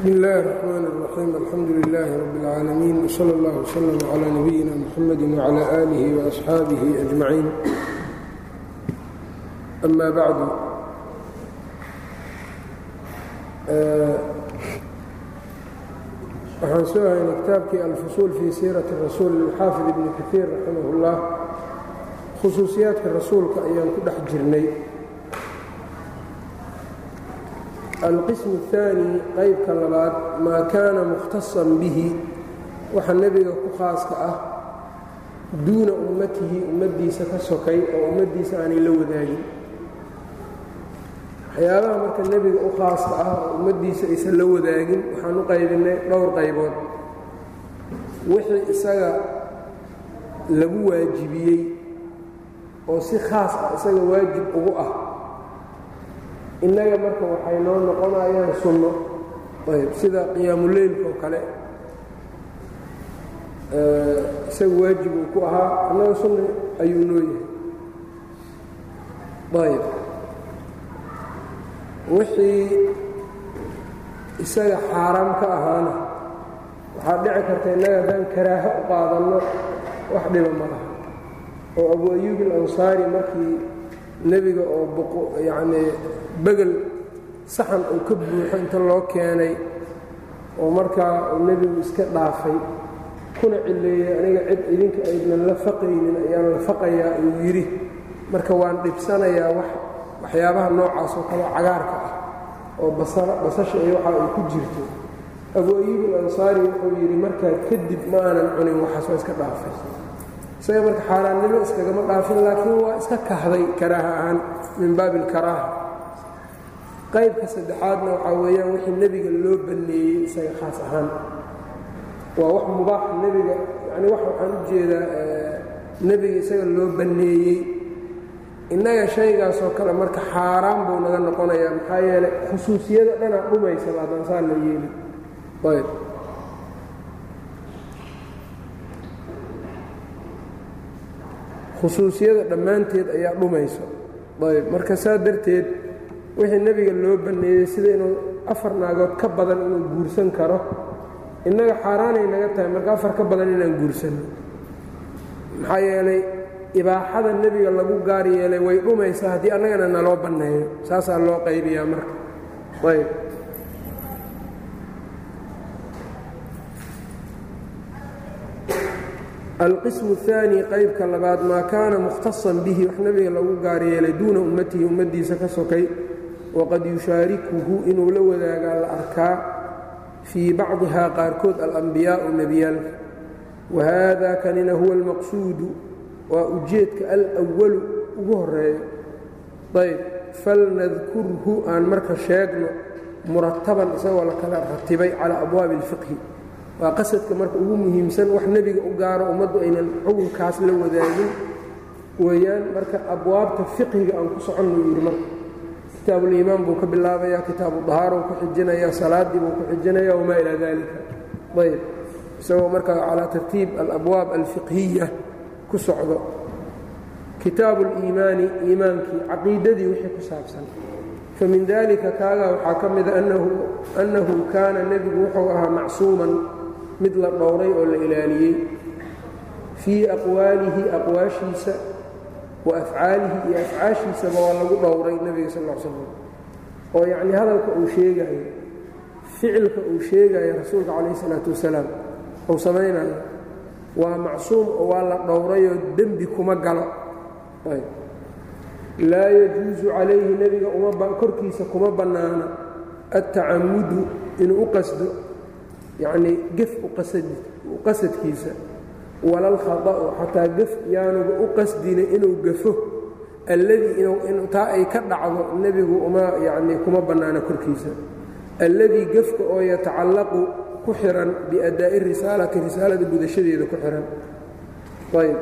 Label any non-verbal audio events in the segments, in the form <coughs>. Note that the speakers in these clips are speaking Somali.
bsm اllahi الرحmn الرaxيim alxamdu لlah rb اlcaalamiin wslى اllah وslm عlى nabiyina mxamadi وعlى آlih وأصxaabih أجmaciin ama bacdu waxaan soo haynay kitaabkii alfusuul fii siiraةi rasuul xaafid ibn kaثiir raximah اllah khusuusiyaadka rasuulka ayaan ku dhex jirnay alqism الثaanي qaybka labaad maa kaana mukhtaصan bihi waxa nebiga ku khaaska ah duuna ummatihi ummaddiisa ka sokay oo ummaddiisa aanay la wadaagin waxyaabaha marka nebiga u khaaska ah oo ummaddiisa aysan la wadaagin waxaan u qaybinay dhowr qaybood wixii isaga lagu waajibiyey oo si khaas ah isaga waajib ugu ah innaga marka waxay noo noqonayaan sunno sida qiyaamuleylka oo kale. Isaga waajib uu ku ahaa annaga sunna ayuu noo yahay. Ayb. Wixii isaga xaaraam ka ahaana waxaa dhici karta innaga haddaan karaaho u qaadanno wax dhiba ma laha. Oo abu ayuub alansaari markii nebiga oo yacnii begel saxan uu ka buuxo inta loo keenay oo markaa nebigu iska dhaafay kuna cilleeyey aniga cid idinka aydnan la faqaynin ayaan la faqayaa uu yidhi. Marka waan dhibsanayaa wax waxyaabaha noocaas oo kale cagaarka ah oo basasha iyo waxa ay ku jirto. Abu ayuub alansaari wuxuu yidhi markaa kadib ma aanan cunin waxaas waa iska dhaafay isaga marka xaaraannimo iskagama dhaafin laakiin waa iska kahday karaaha ahaan min baabi ilkaraaha qaybka saddexaadna waxaa weeyaan wixii nebiga loo banneeyey isaga khaas ahaan. Waa wax mubaax nebiga yacni wax waxaan u jeedaa nebiga isaga loo banneeyey innaga shaygaasoo kale marka xaaraan buu naga noqonayaa maxaa yeelay khusuusiyada dhanaa dhumaysaba haddaan saa la yeeli ayb khusuusiyada dhammaanteed ayaa dhumayso. Ayb marka saa darteed wixii nebiga loo banneeyey sida inuu afar naagood ka badan inuu guursan karo innaga xaaraanay naga tahay marka afar ka badan inaan guursanno maxaa yeelay ibaaxada nebiga lagu gaar yeelay way dhumaysaa haddii annagana naloo banneeyo saasaa loo qaybiyaa marka. Ayb alqismu aani qaybka labaad maa kaana mukhtasan bihi wax nebiga lagu gaar yeelay duuna ummatihi ummaddiisa ka sokay. Waqad yushaarikuhu inuu la wadaagaa la arkaa fii bacdihaa qaarkood alambiyaau nebiyaalka wahaadaa kanina huwa almaqsuudu waa ujeedka alwalu ugu horeeyo ayb falnadkurhu aan marka sheegno murataban isagoo la kala ratibay cala abwaabi alfiqhi waa qasadka marka ugu muhiimsan wax nebiga u gaaro ummaddu aynan xukunkaas la wadaagin weeyaan. Marka abwaabta fiqhiga aan ku soconnu yidhi marka. Kitaabuliimaan buu ka bilaabayaa kitaabu dahaaruu ku xijinayaa salaaddii buu ku xijinayaa wamaa ilaa dalika ayb isagoo marka calaa tartiib alabwaab alfiqhiya ku socdo. Kitaabu اliimaani iimaankii caqiidadii wixii ku saabsan. Famin dalika kaagaa waxaa ka mida annahu kaana nebigu wuxuu ahaa macsuuman mid la dhowray oo la ilaaliyey fii aqwaalihi aqwaashiisa wa afcaalihi iyo afcaashiisaba waa lagu dhowray nebiga sal l slam oo yacnii hadalka uu sheegayo ficilka uu sheegayo rasuulka calayh isalaatu wasalaam uu samaynayo waa macsuum oo waa la dhowrayoo dembi kuma galo. Laa yajuusu calayhi nebiga korkiisa kuma bannaana attacamudu inuu u qasdo yacnii gef qasadkiisa walalkhada'u xataa gef yaanuga u qasdina inuu gafo alladii taa ay ka dhacdo nebigu uma yacnii kuma bannaana korkiisa. Alladii gefka oo yatacallaqu ku xihan biaddaa'i risaalati risaalada gudashadeeda ku xihan ayb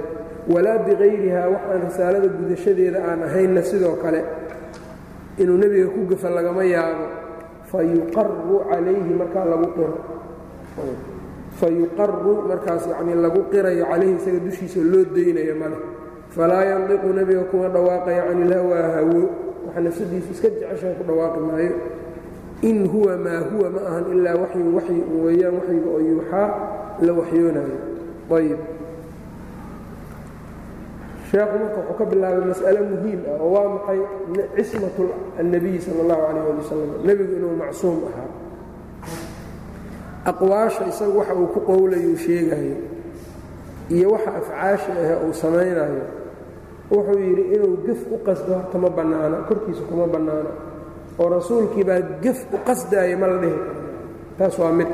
walaa bikayrihaa waxaan risaalada gudashadeeda aan ahaynna sidoo kale inuu nebiga ku gafa lagama yaabo fayuqaru calayhi markaa lagu qiro fayuqaru markaas yacnii lagu qirayo calayhi isaga dushiisa loo daynayo male. Falaa yandiqu nebiga kuma dhawaaqayo can ilhawaa hawo wax nafsadiisu iska jeceshaan ku dhawaaqi maayo. In huwa maa huwa ma ahan ilaa waxyu waxyi weeyaan waxyiga oo yuuxaa la waxyoonayo ayb sheekhu marka wuxuu ka bilaabay mas'ale muhiim ah oo waa maxay cismat annabiy sala allahu calayh ali wasalam nebigu inuu macsuum ahaa aqwaasha isagu waxa uu ku qowlayuu sheegayo iyo waxa afcaasha ahe uu samaynayo wuxuu yidhi inuu gef u qasdo horta ma bannaana korkiisa kuma bannaano oo rasuulkii baa gef u qasdaaya ma la dhihi karo taas waa mid.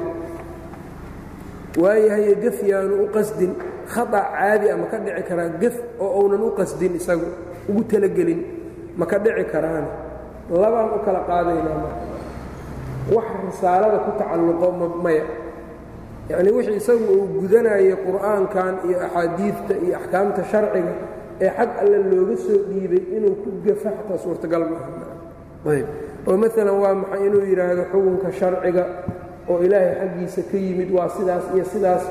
Waayahaye gef yaanu u qasdin khata caadi a ma ka dhici karaa gef oo uunan u qasdin isagu ugu talagelin ma ka dhici karaana. Labaan u kala qaadaynaa wax risaalada ku tacalluqo maya. Yacnii wixii isagu uu gudanayay qur'aankan iyo axaadiidta iyo axkaamta sharciga ee xag alle looga soo dhiibay inuu ku gafa xataa suurtagal maaha oo maalan waa maxay inuu yidhaahdo xukunka sharciga oo ilaahay xaggiisa ka yimid waa sidaas iyo sidaas.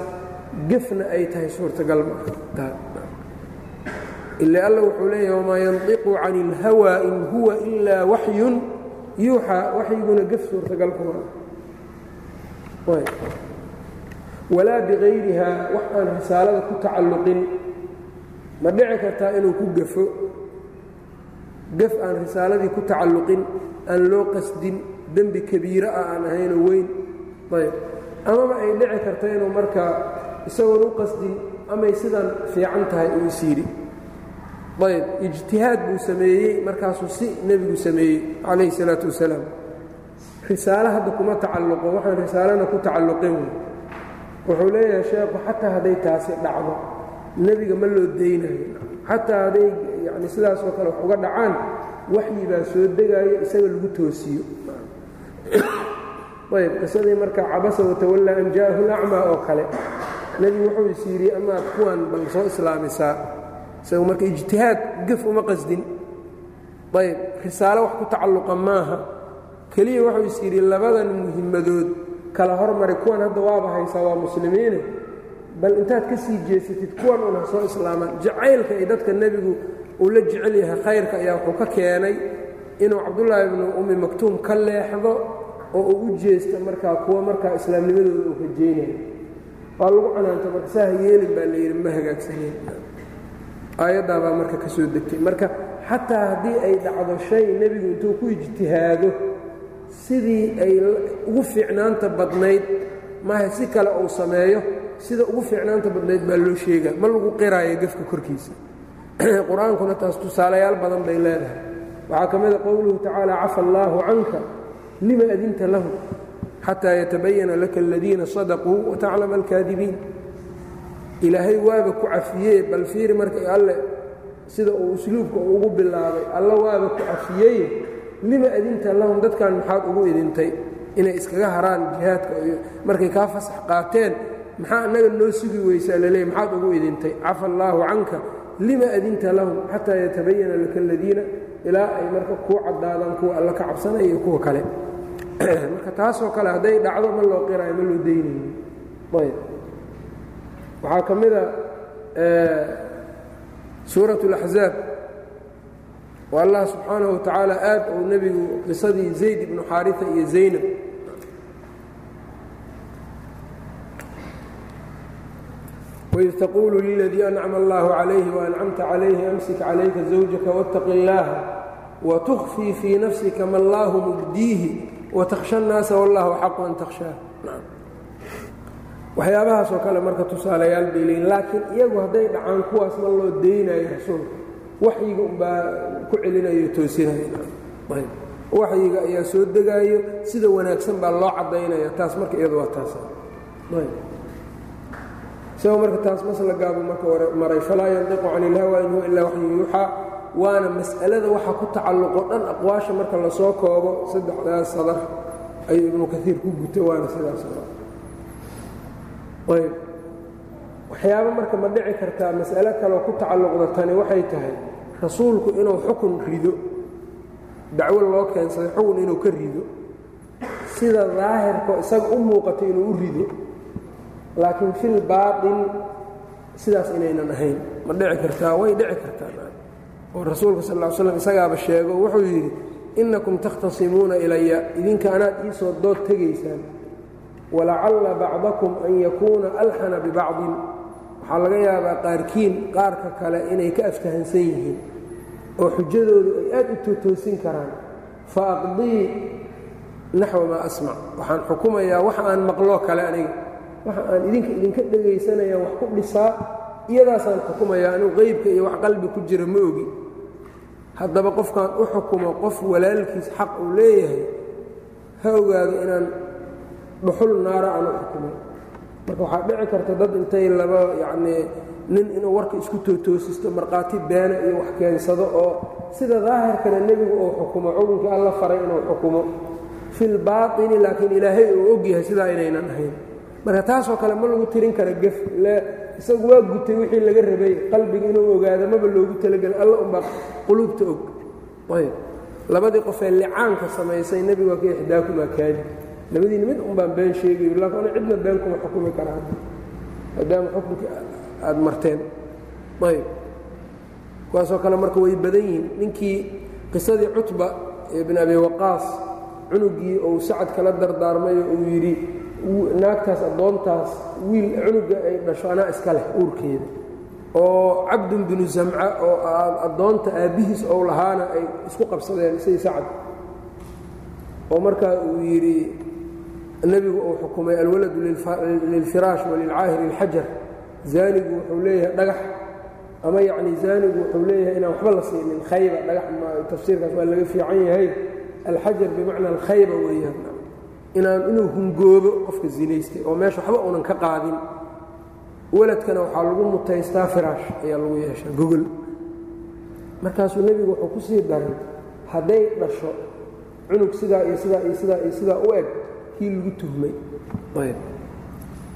Gefna ay tahay suurtagal maaha ila alla wuxuu leeyahay wamaa yantiqu cani اlhawaa in huwa ilaa waxyun yuuxaa waxyiguna gef suurtagal kuma walaa bikayrihaa wax aan risaalada ku tacalluqin ma dhici kartaa inuu ku gafo. Gaf aan risaaladii ku tacalluqin aan loo qasdin dembi kabiiro ah aan ahaynoo weyn. Ayb amaba ay dhici karta inuu markaa isagoon u qasdin amay sidan fiican tahay uu is yidhi ayb ijtihaad buu sameeyey markaasuu si nebigu sameeyey calayhi salaatu wasalaam. Risaalo hadda kuma tacalluqo waxaan risaalana ku tacalluqin wuxuu leeyahay sheekhu xataa hadday taasi dhacdo nebiga ma loo daynayo. Xataa hadday yani sidaasoo kale wax uga dhacaan waxyi baa soo degaayo isaga lagu toosiyo. <coughs> Ayb qisadii marka cabasa watawallaa an ja'ahu lacmaa oo kale. Nebigu wuxuu is amaad kuwan bal soo islaamisaa isagu marka ijtihaad gef uma qasdin. Ayb risaalo wax ku tacalluqa maaha. Keliya wuxuu is yidhi labadan muhimmadood kala hormari kuwan hadda waaba haysaa waa muslimiine. Bal intaad ka sii jeesatid kuwan un ha soo islaamaan. Jacaylka ay dadka nebigu uu la jecel yahay khayrka ayaa wuxuu ka keenay inuu cabdullaahi ibnu ummi maktuum ka leexdo oo uu u jeesta markaa kuwa markaa islaamnimadooda uu rajaynayo. Waa lagu canaanta marka yeelin baa la yidhi ma hagaagsaneen aayaddaa baa marka ka soo degtay. Marka xataa haddii ay dhacdo shay nebigu intuu ku ijtihaado sidii ay ugu fiicnaanta badnayd maaha si kale uu sameeyo sida ugu fiicnaanta badnayd baa loo sheegaa. Ma lagu qiraayo gefka korkiisa. <clears throat> Qur'aankuna taas tusaalayaal badan bay leedahay. Waxaa ka mida qowluhu tacaala cafa allaahu canka lima adinta lahu xataa yatabayana laka aladiina sadaquu wataclama alkaadibiin ilaahay waaba ku cafiyee bal fiiri marka alle sida uu usluubka ugu bilaabay alla waaba ku cafiyeye lima adinta lahum dadkan maxaad ugu idintay inay iskaga haraan jihaadka markay kaa fasax qaateen. Maxaa annaga noo sugi weysaa laleeyay maxaad ugu idintay? Cafa allaahu canka. Lima adinta lahum xataa yatabayana laka aladiina ilaa ay marka kuu caddaadaan kuwa alla ka cabsanaya iyo kuwa kale. <clears throat> Marka taasoo kale hadday dhacdo ma loo qiraayo ma loo daynayo waxaa ka mida suuraة اlaxzaab oo allah subxaanaه wa tacaala aad uu nebigu qisadii zayd ibnu xaariثa iyo zaynab وإid taqulu liladii أncma اllah عalayhi وأncamta عalayhi أmsik عalayka زawjaka wاtaqi اllaha وتkfii fii nafsika ma اllahu mubdiihi وتkhشha الnaasa wاllahu xaqu an تkhشhaa waxyaabahaasoo kale marka tusaalayaal bay leeyiin laakiin iyagu hadday dhacaan kuwaas ma loo daynayo rasuulka waxyiga umbaa ku celinayo toosinayo. Waxyiga ayaa soo degaayo sida wanaagsan baa loo caddaynaya taas marka iyadu waa taas. Isagoo marka taas maslagaabu marka maray falaa yandiqu can ilhawa in huwa ilaa waxyu yuuxaa waana mas'alada waxa ku tacalluqo dhan aqwaasha marka la soo koobo saddexdaas sadar ayuu ibnu kaiir ku guta waana sidaas ayb. Waxyaaba marka ma dhici kartaa mas'alo kaleo ku tacalluqda tani waxay tahay rasuulku inuu xukun rido dacwo loo keensaday xukun inuu ka rido sida daahirka isaga u muuqato inuu u rido laakiin fil baaطin sidaas inaynan ahayn. Ma dhici kartaa? Way dhici kartaa oo rasuulka sal ll slam isagaaba sheego wuxuu yidhi innakum takhtasimuuna ilaya idinka anaad ii soo dood tegaysaan walacalla bacdakum an yakuuna alxana bibacdin. Waxaa laga yaabaa qaarkiin qaarka kale inay ka aftahansan yihiin oo xujadoodu ay aad u tootoosin karaan. Fa aqdii naxwa maa asmac waxaan xukumayaa waxa aan maqloo kale aniga. Waxa aan idinka idinka dhegaysanaya wax ku dhisaa iyadaasaan xukumayaa anuu qeybka iyo wax qalbi ku jira ma ogi. Haddaba qofkaan u xukumo qof walaalkiis xaq uu leeyahay ha ogaado inaan dhuxul naara aan u xukumay marka waxaa dhici karta dad intay laba yacnii nin inuu warka isku tootoosisto markhaati beena iyo wax keensado oo sida daahirkana nebigu uu xukumo xukunkii alla faray inuu xukumo. Filbaatini laakiin ilaahay uu og yahay sidaa inaynan ahayn. Marka taasoo kale ma lagu tirin kara gef isagu waa gutay wixii laga rabay qalbiga inuu ogaado maba loogu talagelin alla unbaa quluubta og. Labadii qofee licaanka samaysay nebigu waa ka ixdaakumaa kaadi labadiina mid un been sheegayo laakin ana cidna been kuma xukumi karaa maadaama xukunkii aada marteen. Ayb kuwaasoo kale marka way badan yihiin. Ninkii qisadii cutba ibn abi waqaas cunugii uu sacad kala dardaarmayo uu yidhi naagtaas addoontaas wiil cunuga ay dhasho anaa iska leh uurkeeda. Oo cabdun binu zamca oo addoonta aabbihiis ou lahaana ay isku qabsadeen isay sacad. Oo markaa uu yidhi nebigu uu xukumay alwaladu lilfiraash walilcaahiri اlxajar zaanigu wuxuu leeyahay dhagax. Ama yacni zaanigu wuxuu leeyahay inaan waxba la siinin khayba dhagax tafsiirkaas waa laga fiican yahay. Alxajar bimacna alkhayba weeyaan. Inaan inuu hungoobo qofka zinaystay oo meesha waxba uunan ka qaadin. Waladkana waxaa lagu mutaystaa firaash ayaa lagu yeeshaa gogol. Markaasuu nebigu wuxuu ku sii daray hadday dhasho cunug sidaa iyo sidaa iyo sidaa iyo sidaa u eg kii lagu tuhmay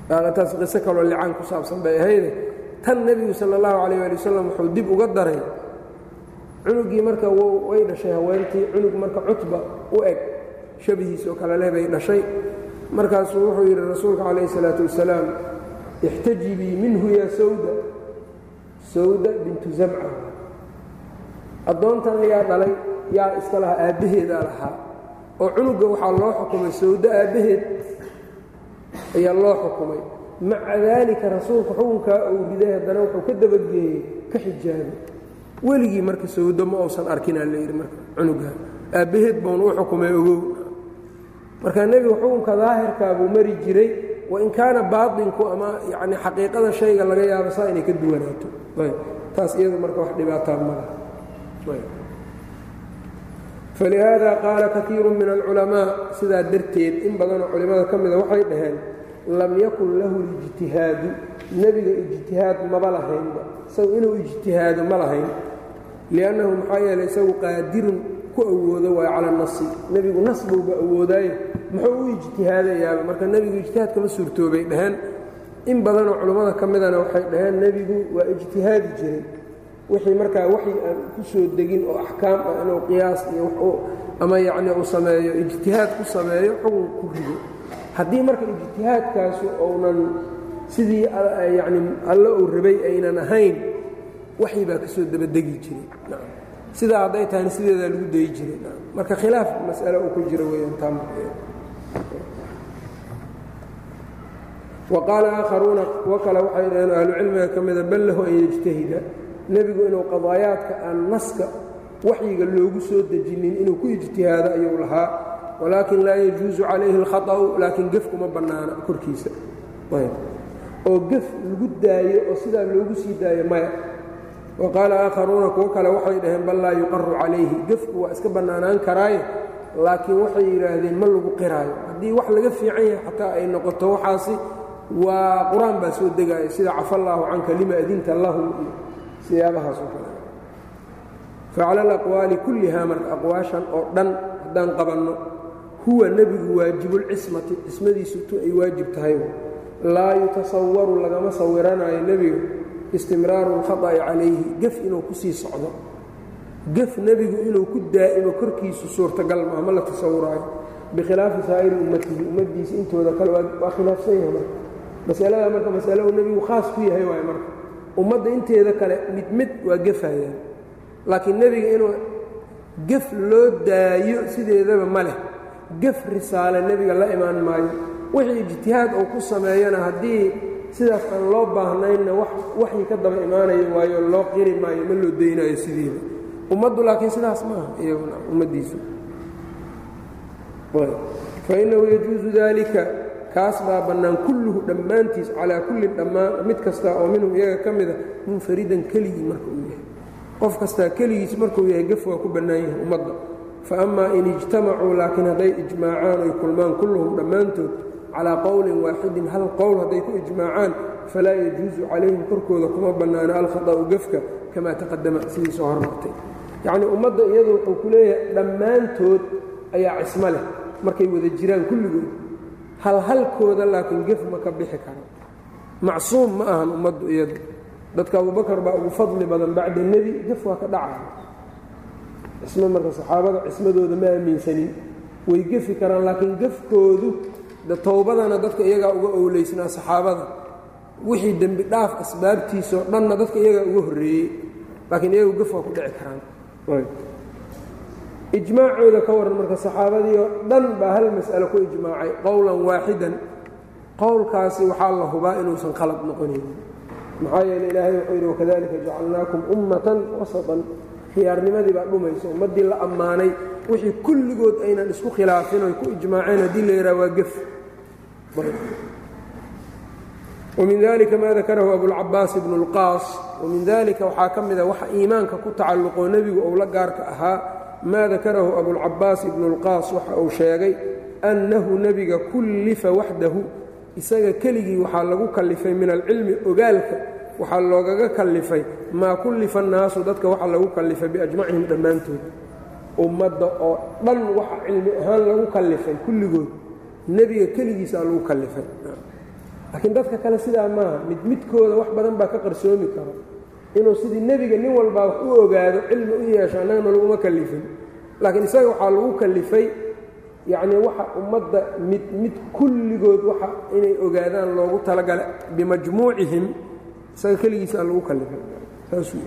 taas qiso kaloo licaan ku saabsan bay ahayde tan nebigu sala allahu calayh ali wasalam wuxuu dib uga daray. Cunugii marka way dhashay haweentii. Cunug marka cutba u eg. Shabihiisoo kale leh bay dhashay. Markaasuu wuxuu yidhi rasuulka calayh isalaatu wasalaam ixtajibii minhu yaa sawda. Sawda bintu zamca addoontan ayaa dhalay yaa iska lahaa aabbaheedaa lahaa oo cunugga waxaa loo xukumay sawdo aabbaheed ayaa loo xukumay. Maca daalika rasuulku xukunkaa uu riday haddana wuxuu ka dabageeyey ka xijaabay. Weligii marka sawdo ma uusan arkinaa layidhi marka cunuga. Aabbaheed baun u xukumay ogow. Marka nebigu xukunka daahirkaa buu mari jiray wain kaana baatinku ama yani xaqiiqada shayga laga yaabo saa inay ka duwanaato. Taas iyadu marka wax dhibaataa malaha falihaada qaala kaiiru min alculamaa sidaa darteed in badanoo culimmada ka mida waxay dhaheen lam yakun lahu lijtihaadu nebiga ijtihaad maba lahaynba isagu inuu ijtihaado ma lahayn liannahu maxaa yeeley isagu qaadirun ku awoodo waayo cala nasi nebigu nas buuba awoodaayo muxuu u ijtihaadayaaba marka nebigu ijtihaad kama suurtoobay dhaheen in badanoo culummada ka midana waxay dhaheen nebigu waa ijtihaadi jiray wixii markaa waxyi aan ku soo degin oo axkaam ah inuu qiyaas iyo ama yacni uu sameeyo ijtihaad ku sameeyo xukun ku rido. Haddii marka ijtihaadkaasu uunan sidii yacni alle uu rabay aynan ahayn waxyi baa ka soo dabadegi jiray. Sidaa hadday tahayna sideedaa lagu dayi jiray. Marka khilaaf mas'ale uu ku jiro weeyaan taa wa qaala aakharuuna kuwo kale waxay dhaheen ahlucilmiga ka mida bal lahu an yejtahida nebigu inuu qadaayaadka aan naska waxyiga loogu soo dejinin inuu ku ijtihaado ayuu lahaa walaakin laa yajuusu calayhi alkhaطa'u laakiin gef kuma bannaana korkiisa. Oo gef lagu daayo oo sidaa loogu sii daayo maya. Wa aakharuuna kuwo kale waxay dhaheen bal laa yuqaru calayhi gefku waa iska bannaanaan karaaye laakiin waxay yidhaahdeen ma lagu qiraayo. Haddii wax laga fiican yahay xataa ay noqoto waxaasi waa qur'aan baa soo degaaya sida cafa allaahu canka lima adinta lahum. iyo siyaabahaas ah. facala alaqwaali kullihaa marka aqwaashan oo dhan haddaan qabanno huwa nebigu waajibulcismati cismadiisutu ay waajib tahay. Laa yutasawaru lagama sawiranayo nebiga istimraaru lkhaa'i calayhi gef inuu ku sii socdo. Gef nebigu inuu ku daa'imo korkiisu suurtagal maa ma la tasawuraayo. Bikhilaafi saa'iri ummatihi ummaddiisa intooda kale waa khilaafsan yahay marka. Masalada marka masalou nebigu khaas ku yahay waay marka ummadda inteeda kale mid mid waa gefayaan. Laakiin nebiga inuu gef loo daayo sideedaba ma leh. Gef risaale nebiga la imaan maayo. Wixii ijtihaad uu ku sameeyana haddii sidaas aan loo baahnaynna waxii ka daba imaanayo waayo loo qiri maayo ma loo daynayo sideeda. Ummaddu laakiin sidaas ma aha iyaguna ummaddiisu fainahu yajuusu dalika kaas baa bannaan kulluhu dhammaantiis calaa kullin dhammaan mid kasta oo minhum iyaga ka mida munfaridan keligii marka uu yahay. Qof kastaa keligiis markuu yahay gef waa ku bannaan yahay ummadda. Fa amaa in ijtamacuu laakiin hadday ijmaacaan oy kulmaan kulluhum dhammaantood calaa qowlin waaxidin hal qowl hadday ku ijmaacaan falaa yajuusu calayhim korkooda kuma bannaana alkhata'u gefka kamaa taqadama sidii soo hormartay yacnii ummadda iyadu wuxuu ku leeyahay dhammaantood ayaa cismo leh markay wada jiraan kulligood halhalkooda laakiin gef ma ka bixi karo. Macsuum ma ahan ummaddu iyadu. Dadka abubakar baa ugu fadli badan bacda nebi gef waa ka dhacaya cismo marka saxaabada cismadooda ma aaminsanin way gefi karaan laakiin gefkoodu de dadka iyagaa uga owleysnaa saxaabada. Wixii dembi dhaaf asbaabtiisao dhanna dadka iyagaa uga horreeyey. Laakiin iyagu gef waa ku dhici karaan ijmaacooda ka waran marka saxaabadii oo dhan baa hal mas'alo ku ijmaacay qowlan waaxidan. Qowlkaasi waxaa la hubaa inuusan khalad noqonaynin maxaa yeeley ilaahay wuxuu yidhi wakadalika jacalnaakum ummatan wasatan khiyaarnimadii baa dhumayso ummaddii la ammaanay wixii kulligood aynan isku khilaafin oy ku ijmaaceen haddii la yidhaha waa gef min alika ma dakarahu abulcabaas ibnu اlqaas wamin dalika waxaa ka mida ah waxa iimaanka ku tacalluqoo nebigu ou la gaarka ahaa ma dakarahu abulcabaas ibnu اlqaas waxa uu sheegay annahu nebiga kullifa waxdahu isaga keligii waxaa lagu kallifay min alcilmi ogaalka waxaa loogaga kallifay maa kullifa annaasu dadka waxa lagu kallifay biajmacihim dhammaantood. Ummadda oo dhan waxa cilmi ahaan lagu kallifay kulligood nebiga keligiisaa lagu kallifay. Laakiin dadka kale sidaa maaha mid midkooda wax badan baa ka qarsoomi karo inuu sidii nebiga nin walbaa wax u ogaado cilmi u yeesho annagana laguma kallifin laakiin isaga waxaa lagu kallifay yacnii waxa ummadda mid mid kulligood waxa inay ogaadaan loogu talagalay bimajmuucihim isaga keligiisaa lagu kallifay saasuu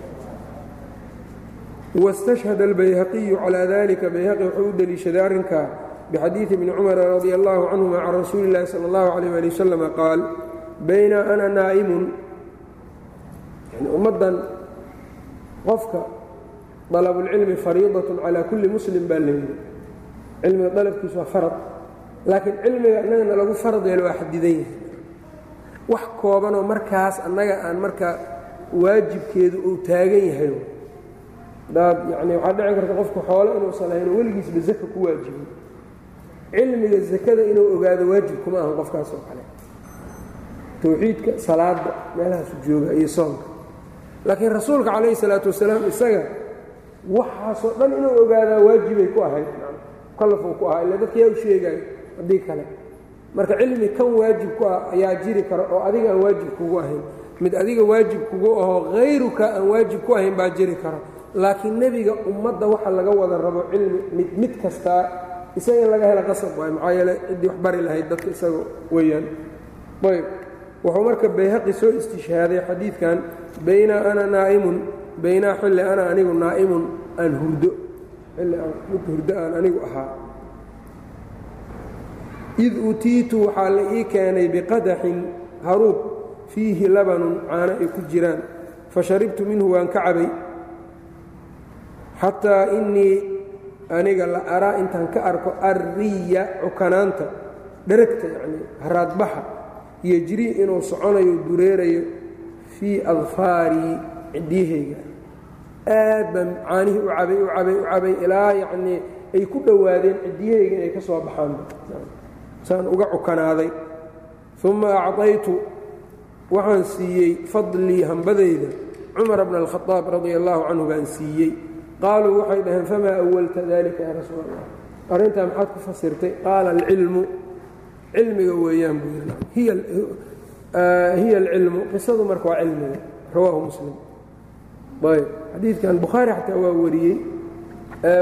wاstashhada albayhaqiyu calaa dalika bayhaqi wuxuu u deliishaday arrinkaa bxadiiثi bni cumara radi allahu canهuma can rasuuli اllahi salى اllahu عalيh ali waslama qaal bayna ana naa'imun yani ummaddan qofka dalabulcilmi fariidaة calى kulli muslim baa layidhi cilmiga dalabkiisu waa farad laakiin cilmiga annagana lagu farad yeelo waa xadidan yahay wax koobanoo markaas annaga aan markaa waajibkeedu uu taagan yahay daad yani waxaa dhici karta qofku xoolo inuusan lahayn oo weligiisba zaka ku waajibin cilmiga zakada inuu ogaado waajib kuma ahan qofkaas oo kale towxiidka salaada meelahaasu jooga iyo soonka laakiin rasuulka calayhi salaatu wasalaam isaga waxaasoo dhan inuu ogaadaa waajibay ku ahayd mukalafuu ku ahaa illa dadka yaa u sheegaayo haddii kale. Marka cilmi kan waajib ku ah ayaa jiri kara oo adiga aan waajib kugu ahayn. Mid adiga waajib kugu ahoo hayruka aan waajib ku ahayn baa jiri kara. Laakiin nebiga ummadda waxa laga wada rabo cilmi mid mid kastaa isaga in laga hela qasab waayo maxaa yeele ciddii wax bari lahayd dadka isaga weeyaan. Ayb wuxuu marka bayhaqi soo istishhaaday xadiidkan bayna ana naa'imun baynaa xilli ana anigu naa'imun aan hurdo. Xilli aan mid hurdo aan anigu ahaa. Id utiitu waxaa la ii keenay biqadaxin haruub fiihi labanun caano ay ku jiraan. Fasharibtu minhu waan ka cabay. Xataa innii aniga la araa intaan ka arko arriya cukanaanta dheragta yacnii haraadbaxa yejrii inuu soconayo dureerayo fii adfaarii ciddiyahayga aad baan caanihii u cabay u cabay u cabay ilaa yacnii ay ku dhowaadeen ciddiyahayga inay ka soo baxaanba saan uga cukanaaday. Uma acطaytu waxaan siiyey fadlii hambadayda. Cumar bna alkhaaab radia allahu canhu baan siiyey. Qaaluu waxay dhaheen famaa awalta dalika yaa rasuul allah arrintaa maxaad ku fasirtay? Qaala alcilmu cilmiga weeyaan buu yidhi. Hiya alcilmu qisadu marka waa cilmiga rawaahu muslim. Ayb xadiidkan bukhaari xataa waa wariyey.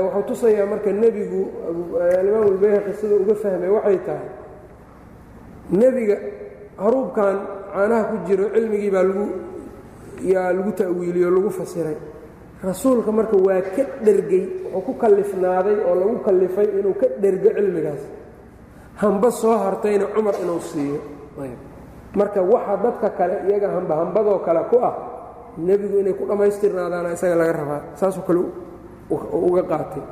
Wuxuu tusayaa marka nebigu alimaam ulbayhaqi sida uga fahmay waxay tahay nebiga haruubkan caanaha ku jiro cilmigii baa lagu yaa lagu ta'wiiliyey lagu fasiray. Rasuulka marka waa ka dhergey wuxuu ku kallifnaaday oo lagu kallifay inuu ka dhergo cilmigaas hamba soo hartayna cumar inuu siiyo. Marka waxa dadka kale iyaga hamba hambadoo kale ku ah nebigu inay ku dhammaystirnaadaana isaga laga rabaa. Saasoo kale uga qaatay.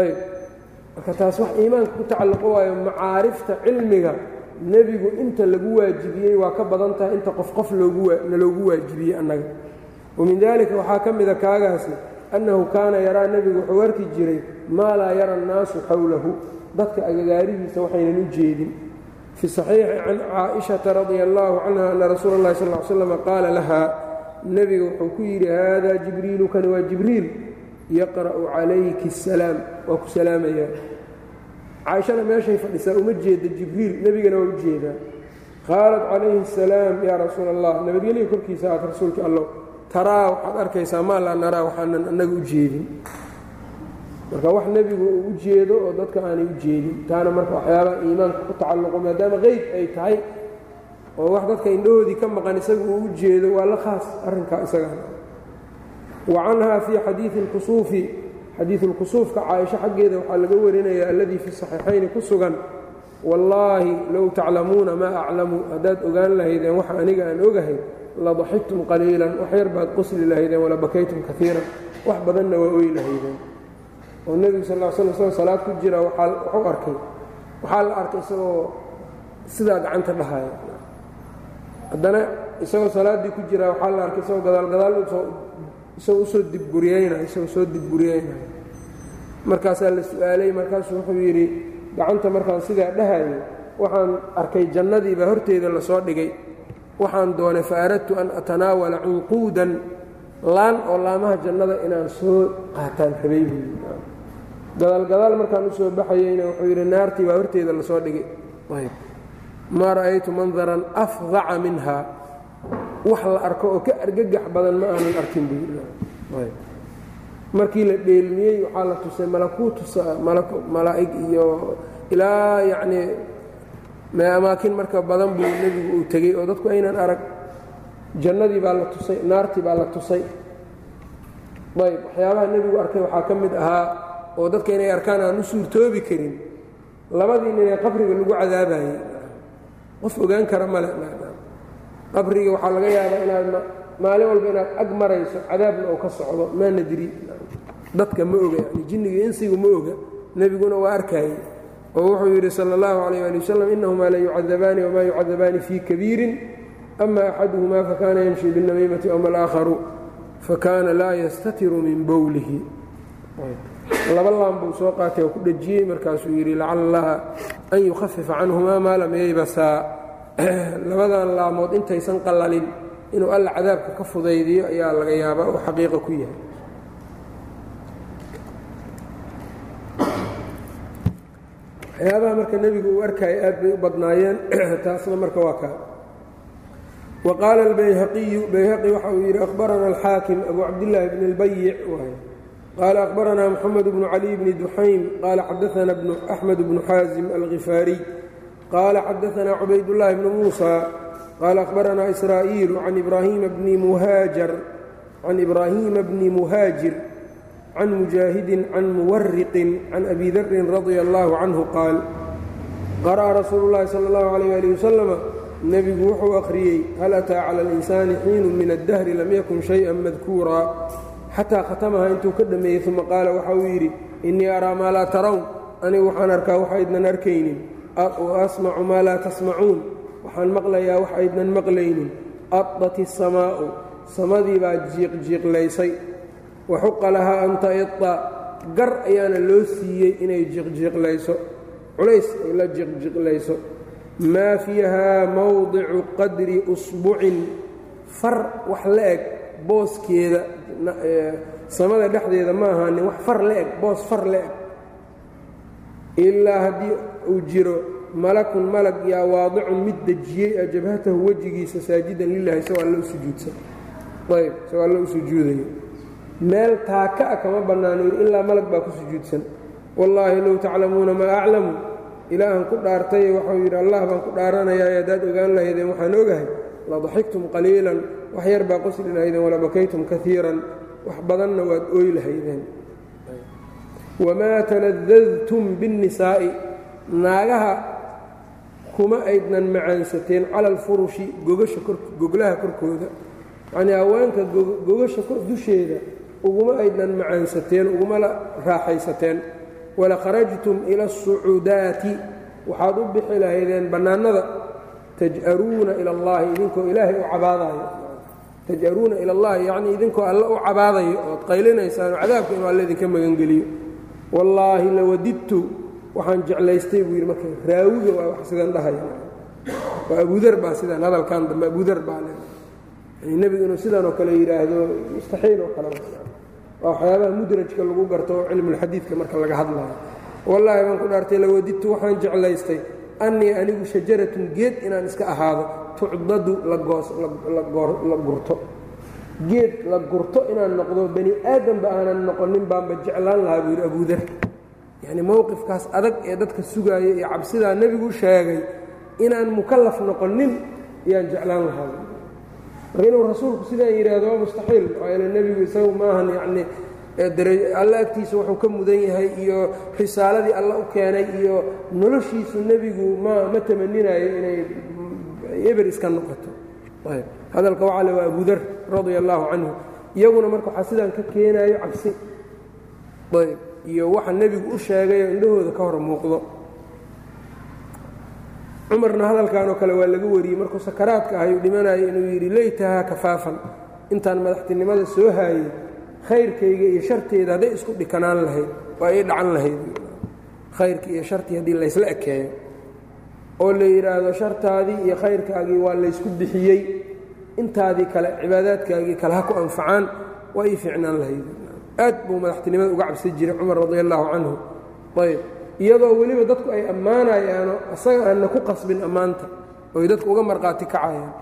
Ayb. Marka taas wax iimaanka ku tacalluqo waayo macaarifta cilmiga nebigu inta lagu waajibiyey waa ka badan tahay inta qof qof looguna loogu waajibiyey annaga. Wamin dalika waxaa ka mida kaagaasi annahu kaana yaraa nebigu wuxuu arki jiray maa laa yara annaasu xowlahu dadka agagaarihiisa waxaynan u jeedin. Fi saxiixi can caaishata radia allaahu canha ana rasuula اllahi sal l slam qaala lahaa nebiga wuxuu ku yidhi haadaa jibriilu kani waa jibriil yaqra'u calayki asalaam waa ku salaamayaa caaishana meeshay fadhisaa uma jeeda jibriil nebigana waa u jeedaa. Qaalat calayhi asalaam yaa rasuula allah nabadgelya korkiisa aad rasuulka allow taraa waxaad arkaysaa maa laa naraa waxaanan annaga u jeedin marka wax nebigu uu u jeedo oo dadka aanay u jeedin taana marka waxyaabaha iimaanka ku tacalluqo maadaama qeyb ay tahay oo wax dadka indhahoodii ka maqan isagu uu u jeedo waa la khaas arrinkaa isagaan wa canhaa fii xadiidi lkusuufi xadiidulkusuufka caaisho xaggeeda waxaa laga warinaya alladii fi saxiixayni ku sugan wallaahi low taclamuuna maa aclamu haddaad ogaan lahaydeen waxa aniga aan ogahay ladaxigtum qaliilan wax yar baad qosli lahaydeen wala bakaytum kaiiran wax badanna waa oy lahaydeen oo nebigu sal l sl isagoo salaad ku jira waxuu arkay waxaa la arkay isagoo sidaa gacanta dhahaya. Haddana isagoo salaaddii ku jira waxaa la arkay isagoo gadaalgadaal isagoo u soo dibguryeynay isagoo soo dibguryeynaya markaasaa la su'aalay markaasuu wuxuu yidhi gacanta markaan sidaa dhahayo waxaan arkay jannadiibaa horteeda la soo dhigay. Waxaan doonay fa aradtu an atanaawala cunquudan laan oo laamaha jannada inaan soo qaataan rabay. buu gadaalgadaal markaan u soo baxayeyna wuxuu yidhi naartii baa horteeda la soo dhigay. Maa ra'aytu mandaran afdaca minha. Wax la arko oo ka argagax badan ma aanan arkin buu markii la dheelmiyey waxaa la tusay malakuutu malaa'ig iyo ilaa yacnii amaakin marka badan buu nebigu uu tegey oo dadku aynan arag. Jannadii baa la tusay naartii baa la tusay. Ayb waxyaabaha nebigu arkay waxaa ka mid ahaa oo dadka inay arkaan aan u suurtoobi karin labadii nin qabriga lagu cadaabayey qof ogaan kara male qabriga waxaa laga yaabaa inaad maalin walba inaad ag marayso cadaabna oo ka socdo maa nadri dadka ma oga yani jinniga insigu ma oga. Nebiguna waa arkayey oo wuxuu yidhi sal اllahu alayh ali wasalam inahumaa la yucadabaani wma yucadabaani fii kabiirin ama axaduhuma fakana yamshi biاnamiimati ama alaakharu fakana laa yastatiru min bowlihi laba laan buu soo qaatay oo ku dhejiyey markaasuu yidhi lacala allaha an yukhafifa canhumaa maa lam yaybasaa. <clears throat> Labadan laamood intaysan qallalin inuu alla cadaabka ka fudaydiyo ayaa laga yaabaa oo xaqiiqa ku yahay. Waxyaabaha marka nebigu uu arkaya aad bay u badnaayeen <clears throat> taasna marka waa kaa. Wa qaala albayhaqiyu bayhaqi waxa uu yidhi akhbarana alxaakim abu cabdillaahi bn اlbayic qaala akhbaranaa moxamed bnu cali bni duxaym qaala xadaana axmed bnu xaasim alkhifaariy qaala xadaanaa cubaydullaahi bnu muusa qaala akhbaranaa israa'iilu can ibraahiima bni muhaajar can ibraahiima bni muhaajir can mujaahidin can muwariqin can abi darin radia allaahu canhu qaal qara'a rasuulu llaahi sala allahu alayh ali wasalama nebigu wuxuu akhriyey hal ataa cala alinsaani xiinu min addahri lam yakun shay-an madkuuraa xataa khatamaha intuu ka dhammeeyey uma qaala waxa uu yidhi innii araa maa laa tarawn anigu waxaan arkaa wax aydnan arkaynin asmacu maa laa tasmacuun waxaan maqlayaa wax aydnan maqlaynin. Addat isamaa'u samadii baa jiiqjiiqlaysay waxuqa lahaa an taida gar ayaana loo siiyey inay jiqjiiqlayso culays ay la jiqjiqlayso maa fiihaa mowdicu qadri usbucin far wax la eg booskeeda samada dhexdeeda ma ahaanin wax far la eg boos far la eg. Ilaa haddii uu jiro malakun malag yaa waadicun mid dejiyey jabhatahu wejigiisa saajidan lilahi isagoo alla u ayb isagoo alla u meel taaka a kama bannaano ilaa malag baa ku sujuudsan. Wallaahi low taclamuuna maa aclamu ilaahan ku dhaartay waxau yidhi allah baan ku dhaaranayaa haddaad ogaan lahaydeen waxaan ogahay ladaxigtum qaliilan wax yar baa qosli lahaydeen walabakaytum kaiiran wax badanna waad ooy lahaydeen. Wamaa taladadtum biاnnisaa'i naagaha kuma aydnan macaansateen cala alfurushi goglaha korkooda. Yacnii haweenka gogasha dusheeda uguma aydnan macaansateen ugumala raaxaysateen. Wala kharajtum ila asucuudaati waxaad u bixi lahaydeen bannaanada taj'aruuna ila allahi idinkoo ilaahay u cabaadayo taj'aruuna ila allahi yacnii idinkoo alle u cabaadayo ood qaylinaysaan cadaabka inuu alle idinka magangeliyo. Wallaahi lawadidtu waxaan jeclaystay buu yidhi marka raawiga waa wax sidan dhahaya. Waa abudar baa sidaan hadalkan dambe abudar baa le nebigu inuu sidan oo kale yidhaahdo mustaxiil oo kale waa waxyaabaha mudrajka lagu garto cilmulxadiidka marka laga hadlayo. Wallaahi baan ku dhaartay lawadidtu waxaan jeclaystay annii anigu shajaratun geed inaan iska ahaado tucdadu la gurto. Geed la gurto inaan noqdo bani aadamba aanan noqonin baanba jeclaan lahaa buu yidhi abudar yacni mowqifkaas adag ee dadka sugaaya iyo cabsidaa nebigu sheegay inaan mukallaf noqonin ayaan jeclaan lahaa. Inuu rasuulku sidaan yidhaahdo waa mustaxiil. Maxaa yeele nebigu isagu maahan yacni alla agtiisa wuxuu ka mudan yahay iyo risaaladii alla u keenay iyo noloshiisu nebigu ma ma tamaninayo inay eber iska noqoto. Hadalka wacale waa abudar radia allaahu canhu. Iyaguna marka waxaa sidaan ka keenayo cabsi. Ayb. Iyo waxa nebigu u sheegayoo indhahooda ka hor muuqdo. Cumarna hadalkan oo kale waa laga wariyey. Markuu sakaraadka ahayuu dhimanayo inuu yidhi laytahaa kafaafan. Intaan madaxtinimada soo haayey khayrkayga iyo sharteeda hadday isku dhikanaan lahayd waa ii dhacan lahayd. Khayrka iyo shartii haddii laysla ekeeyo oo la yidhaahdo shartaadii iyo khayrkaagii waa laysku bixiyey intaadii kale cibaadaadkaagii kale ha ku anfacaan waa ii fiicnaan lahayd. Aad buu madaxtinimada uga cabsan jiray cumar radi allaahu canhu ayb iyadoo weliba dadku ay ammaanayaano isaga aanna ku qasbin ammaanta oy dadku uga markhaati kacayaan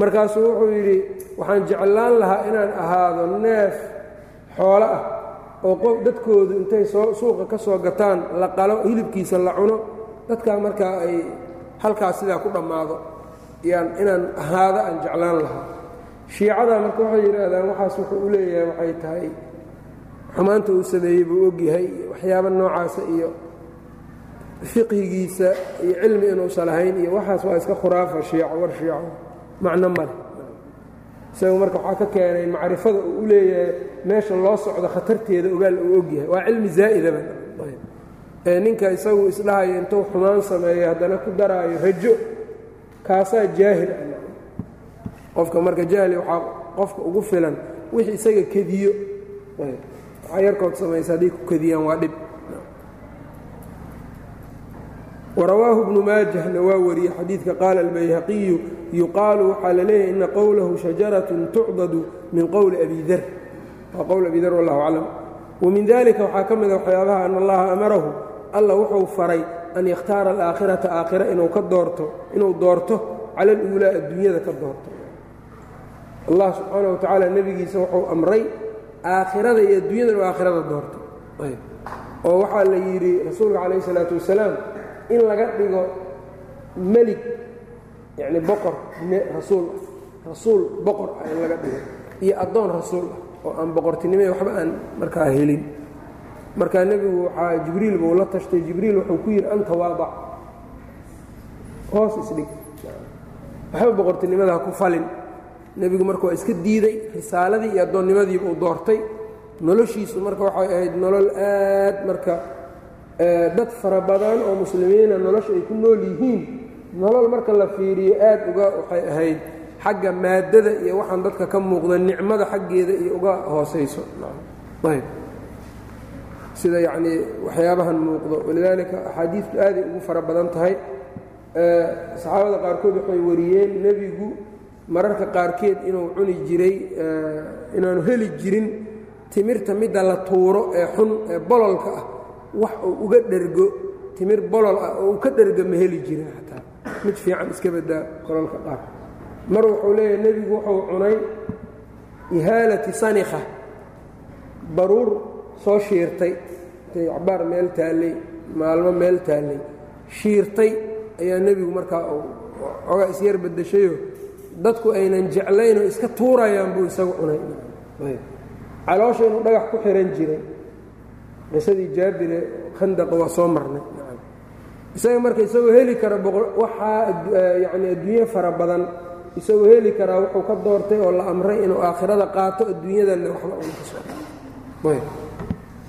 markaasuu wuxuu yidhi waxaan jeclaan lahaa inaan ahaado neef xoolo ah oo qof dadkoodu intay soo suuqa ka soo gataan la qalo hilibkiisa la cuno dadkaa markaa ay halkaas sidaa ku dhammaado. Yaan inaan ahaado aan jeclaan lahaa. Shiicada marka waxay yidhaahdaan waxaas wuxuu u leeyahay waxay tahay xumaanta uu sameeyey buu ogyahay waxyaaba noocaasa iyo fiqhigiisa iyo cilmi inuusan lahayn iyo waxaas waa iska khuraafa shiico war shiico macno male isagu marka waxaa ka keenay macrifada uu u leeyahay meesha loo socdo khatarteeda ogaal uu ogyahay waa cilmi zaa'idaba ee ninka isagu isdhahayo intuu xumaan sameeyo haddana ku daraayo rajo kaasaa jaahil ah. Qofka marka jahli waxaa qofka ugu filan wixii isaga kediyo. Waxaa yarkood samaysa hadday ku kediyaan waa dhib. Warawaahu bnu maajahna waa wariyey xadiidka qaala albayhaqiyu yuqaalu waxaa la leeyahay ina qowlahu shajaratun tucdadu min qowli abi dar waa qowl abi dar wallahu aclam. Wamin dalika waxaa ka mida waxyaabaha an allaha amarahu alla wuxuu faray an yakhtaara alaakhirata aakhira inuu ka doorto inuu doorto cala aluulaa adduunyada ka doorto. Allah subxaana wa tacaala nebigiisa wuxuu amray aakhirada iyo adduunyada inuu aakhirada doorto. Oo waxaa la yidhi rasuulka calayh isalaatu wasalaam in laga dhigo melig yacni boqor rasuul rasuul boqor in laga dhigo iyo addoon rasuul ah oo aan boqortinimada waxba aan markaa helin. Markaa nebigu waxaa jibriil buu la tashtay. Jibriil wuxuu ku yidhi anta waadac hoos isdhig. Waxba boqortinimada ha ku falin. Nebigu marka waa iska diiday risaaladii iyo addoonnimadiiba uu doortay. Noloshiisu marka waxay ahayd nolol aad marka dad fara badan oo muslimiina nolosha ay ku nool yihiin nolol marka la fiiriyo aad uga waxay ahayd xagga maadada iyo waxaan dadka ka muuqda nicmada xaggeeda iyo uga hoosayso. Ayb sida yacnii waxyaabahan muuqdo. Walidaalika axaadiistu aaday ugu fara badan tahay. Saxaabada qaarkood waxay wariyeen nebigu mararka qaarkeed inuu cuni jiray inaanu heli jirin timirta midda la tuuro ee xun ee bololka ah. Wax uu uga dhergo timir bolol ah oo uu ka dherga ma heli jirin xataa mid fiican iska badaa kololka qaar. Mar wuxuu leeyahay nebigu wuxuu cunay ihaalati sanikha. Baruur soo shiirtay. Intay cabaar meel taallay maalmo meel taallay. Shiirtay ayaa nebigu markaa ogaa isyar badashayo dadku aynan jeclaynoo iska tuurayaan buu isagu cunay. Caloosha inuu dhagax ku xihan jiray. Qisadii jaabire khandaqa waa soo marnay isaga marka isagoo heli kara waxaa yani adduunye fara badan isagoo heli karaa wuxuu ka doortay oo la amray inuu aakhirada qaato adduunyadanna waxba una ka soo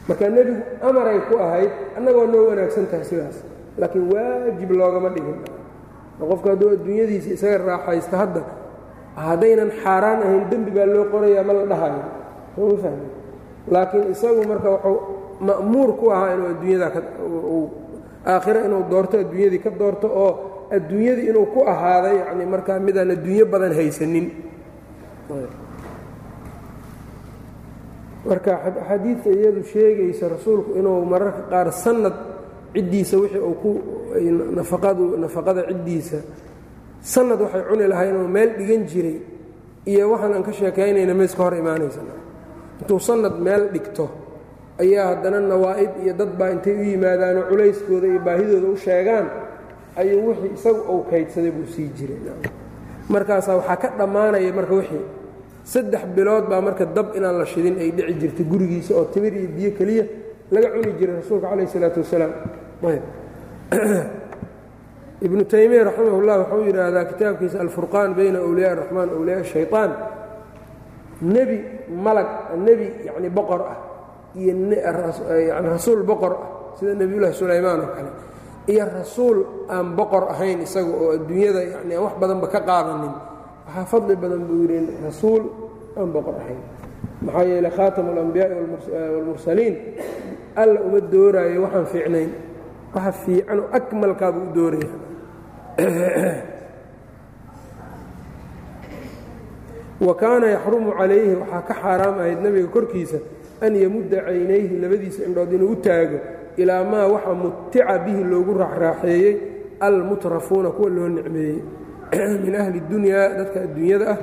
marka nebigu amaray ku ahayd annagoo noo wanaagsan tahay sidaas laakiin waajib loogama dhigin. Qofku hadduu adduunyadiisa isaga raaxaysta hadda haddaynan xaaraan ahayn dembi baa loo qorayaa ma la dhahayo. Sooma fahmi laakiin isagu marka wuxuu ma'muur ku ahaa inuu adduunyada aakhira inuu doorto adduunyadii ka doorto oo adduunyadii inuu ku ahaada yacni markaa midaan adduunyo badan haysanin. Marka axaadiidta iyadu sheegaysa rasuulku inuu mararka qaar sanad ciddiisa wixii uu ku nafaqadu nafaqada ciddiisa sanad waxay cuni lahay inuu meel dhigan jiray iyo waxaan aan ka sheekaynayna ma iska hor imaanaysa intuu sanad meel dhigto ayaa haddana nawaa'ib iyo dad baa intay u yimaadaanoo culayskooda iyo baahidooda u sheegaan ayuu wixii isagu uu kaydsaday buu sii jiray. Markaasaa waxaa ka dhammaanaya marka wixii saddex bilood baa marka dab inaan la shidin ay dhici jirtay gurigiisa oo timir iyo biyo keliya laga cuni jiray rasuulka calayh isalaatu wasalaam. <clears throat> Ibnu taymiya raximah ullah wuxuu yidhaahdaa kitaabkiisa alfurqaan bayna awliyaa araxmaan awliyaa ashayطaan nebi malag nebi yacni boqor ah iyo yani rasuul boqor ah sida nebiyullaahi sulaymaan oo kale iyo rasuul aan boqor ahayn isaga oo adduunyada yani aan wax badanba ka qaadanin. Waxaa fadli badan buu yidhi rasuul aan boqor ahayn. Maxaa yeele khaatamu alambiyaai waalmursaliin alla uma dooraayo waxaan fiicnayn. Waxa fiicanoo akmalkaabuu u dooraya. Wa kaana yaxrumu calayhi waxaa ka xaaraam ahayd nebiga korkiisa an yamudda caynayhi labadiisa indhood inuu u taago ilaa maa waxa mutica bihi loogu raaxraaxeeyey almutrafuuna kuwa loo nicmeeyey. <clears throat> Min ahli dunyaa dadka adduunyada ah.